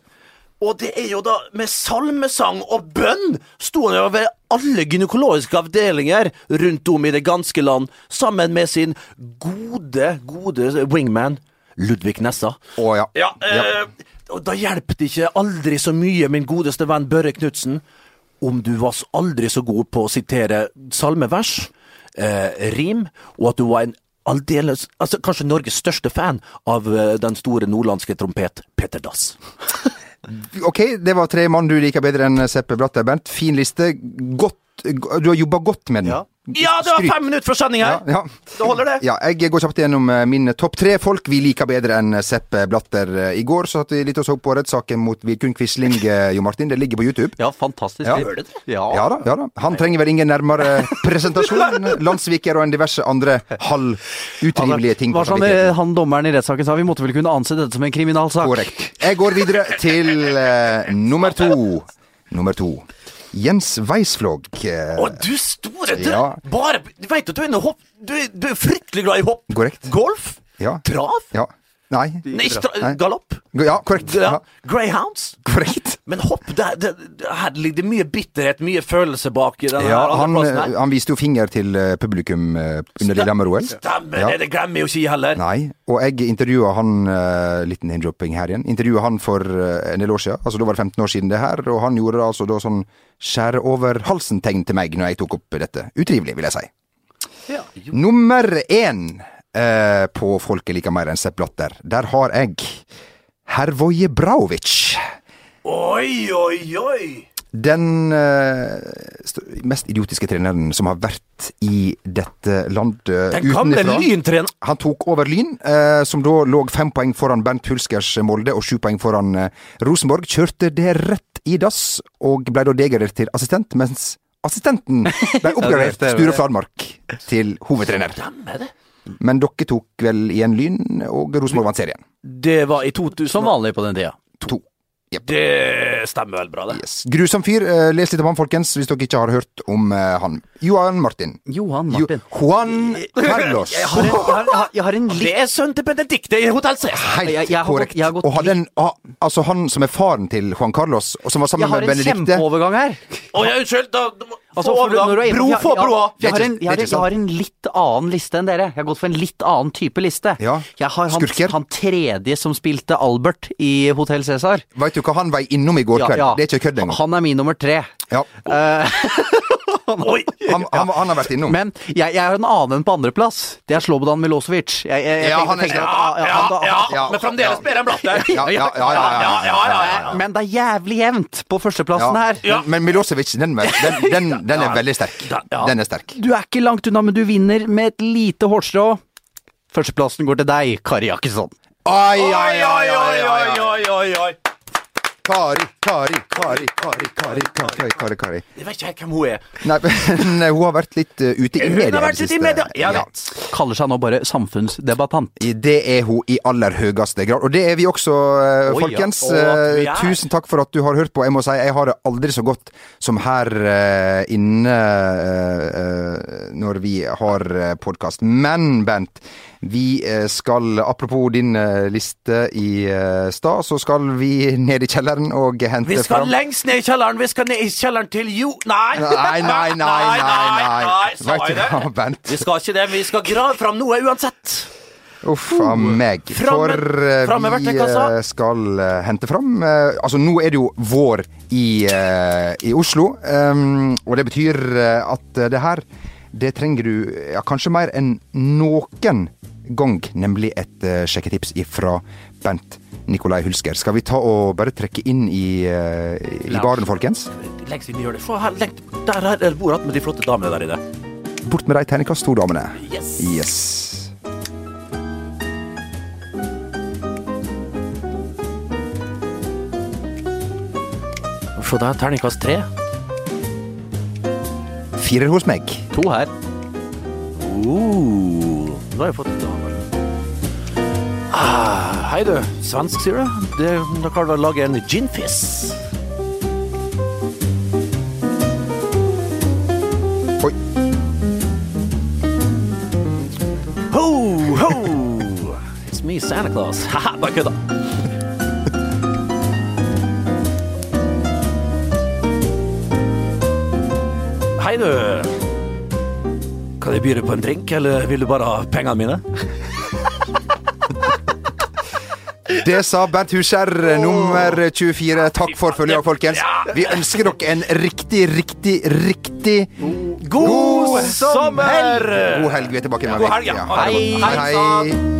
Og det er jo da med salmesang og bønn sto han jo ved alle gynekologiske avdelinger rundt om i det ganske land, sammen med sin gode, gode wingman Ludvig Nessa. Å ja. Ja, eh, og da hjelper det ikke aldri så mye, min godeste venn Børre Knutsen, om du var aldri så god på å sitere salmevers, eh, rim, og at du var en aldeles Altså kanskje Norges største fan av eh, den store nordlandske trompet Peter Dass. Ok, det var tre mann du liker bedre enn Seppe Blatter, Bernt. Fin liste. Godt Du har jobba godt med den. Ja. Ja, det var fem minutter for sending her! Ja, ja. Det holder, det. Ja, jeg går kjapt gjennom min topp tre folk vi liker bedre enn Sepp Blatter. Eh, I går så satt vi litt og så på rettssaken mot Vidkun Quisling, eh, Jo Martin. Det ligger på YouTube. Ja, fantastisk. Ja. Det det? Ja. Ja da, ja da. Han trenger vel ingen nærmere presentasjon. Landssviker og en diverse andre halvutrivelige ting. Hva som han dommeren i rettssaken sa, vi måtte vel kunne anse dette som en kriminalsak. Korrekt. Jeg går videre til uh, nummer to. Nummer to. Jens Weisflog. eh, Å, du store du, Ja. Bare Du vet at du er, en hopp, du, du er fryktelig glad i hopp. Korrekt. Golf? Ja. Trav? Ja. Nei. Nei, Nei. galopp? Ja, korrekt. Ja. Ja. Greyhounds? Korrekt. Men hopp, det, det, her ligger det mye bitterhet, mye følelse bak i denne Ja, her han, her. han viste jo finger til eh, publikum eh, under Lillehammer-OL. Stemmer Ja. det, det glemmer jeg jo ikke heller. Nei, og jeg intervjua han uh, Liten name-dropping her igjen. Intervjua han for uh, en del år siden. Altså Da var det 15 år siden det her, og han gjorde altså da sånn skjære over halsen-tegn til meg når jeg tok opp dette. Utrivelig, vil jeg si. Nummer én eh, på Folket liker mer enn Sepp Blatter. Der har jeg Hervoje Braovic. Oi, oi, oi! Den eh, mest idiotiske treneren som har vært i dette landet Den gamle utenifra. Han tok over Lyn, eh, som da lå fem poeng foran Bernt Hulskers Molde og sju poeng foran eh, Rosenborg. Kjørte det rett i dass, og ble da degradert til assistent, mens assistenten ble oppgradert er- Sture Fladmark til hovedtrener. Stemmer det. Men dere tok vel igjen Lyn, og Rosenborg vant serien. Det var i 2000 Som vanlig på den tida. To. Det stemmer vel bra, det. Yes. Grusom fyr. Eh, les litt om han, folkens, hvis dere ikke har hørt om eh, han. Johan Martin. Johan Martin. Jo, Juan Carlos. Jeg har en, jeg har, jeg har, en litt Det er sønnen til Benedicte i Hotell Cæsar. Helt Jeg- jeg har gått- korrekt. har gått og hadde en, ah, altså han som er faren til Juan Carlos, og som var sammen med Benedicte Jeg har en kjempeovergang her. Å ja, unnskyld. Da, da, må- Altså, for når du Bro, jeg- jeg- broa. Jeg har, en, jeg, ikke jeg har en litt annen liste enn dere. Jeg har gått for en litt annen type liste. Ja. Jeg har han, han tredje som spilte Albert i Hotell Cæsar. Veit du hva han var innom i går kveld? ja. Det er ikke kødd engang. Han er min nummer tre. Ja. Eh, Oi! Han, han, han har vært innom. men jeg, jeg har en annen enn på andreplass. Det er Slobodan Milosevic. Jeg, jeg, jeg Ja, tenker- han er- tenker at- Ja, ja, han- ja, ja, men fremdeles ja. bedre enn Blatter. Ja, ja, ja, ja, ja, ja, ja, ja. Men det er jævlig jevnt på førsteplassen Ja. her. Ja. Men, men Milosevic, den, den, den, den er veldig sterk. Den er sterk. Du er ikke langt unna, men du vinner med et lite hårstrå. Førsteplassen går til deg, Kari Jakkesson. Oi, oi, oi, oi, oi, oi, oi. Kari, Kari, Kari, Kari, Kari, Kari, Kari, Kari. Jeg vet ikke helt hvem hun er. Nei, men hun har vært litt uh, ute i Hun media. har vært det ute i siste. media. Jeg Ja. Kaller seg nå bare samfunnsdebattant. Det er hun i aller høyeste grad. Og det er vi også, eh, Oi, ja. folkens. Og vi Eh, er. Tusen takk for at du har hørt på. Jeg må si, jeg har det aldri så godt som her uh, inne eh, eh, når vi har podkast. Men, Bent, vi eh, skal, apropos din eh, liste i eh, stad, så skal vi ned i kjelleren og hente Vi skal fram lengst ned i kjelleren. Vi skal ned i kjelleren til Jo... Nei! Nei, nei, nei, nei, nei. nei, sa jeg det? Vi skal ikke det, vi skal grave fram noe uansett. Uff a meg. For eh, framme vi skal uh, hente fram Altså, nå er det jo vår i, i Oslo, um, og det betyr at det her det trenger du ja, kanskje mer enn noen gang, nemlig et uh, sjekketips ifra Bent Nikolai Hulsker. Skal vi ta og bare trekke inn i, uh, i baren, folkens? Lengst inn i hjørnet. Få her, legg, Der er det bord med de flotte damene der inne. Bort med de terningkast to-damene. Yes. Yes. Se der, terningkast tre. Firer hos meg. To her. Uh, nå har jeg fått damer. Ah, hei du, svensk sier du? Det, da kan du vel lage en ginfizz. Oi. Ho, ho! It's me, Santa Claus. Ha-ha, bare kødda. Hei du. Kan jeg by deg på en drink, eller vil du bare ha pengene mine? Det sa Bernt Huskjær, nummer 24. Takk for følget, folkens. Vi ønsker dere en riktig, riktig, riktig God sommer! God helg. Vi er tilbake God godt. hei. Hei, hei.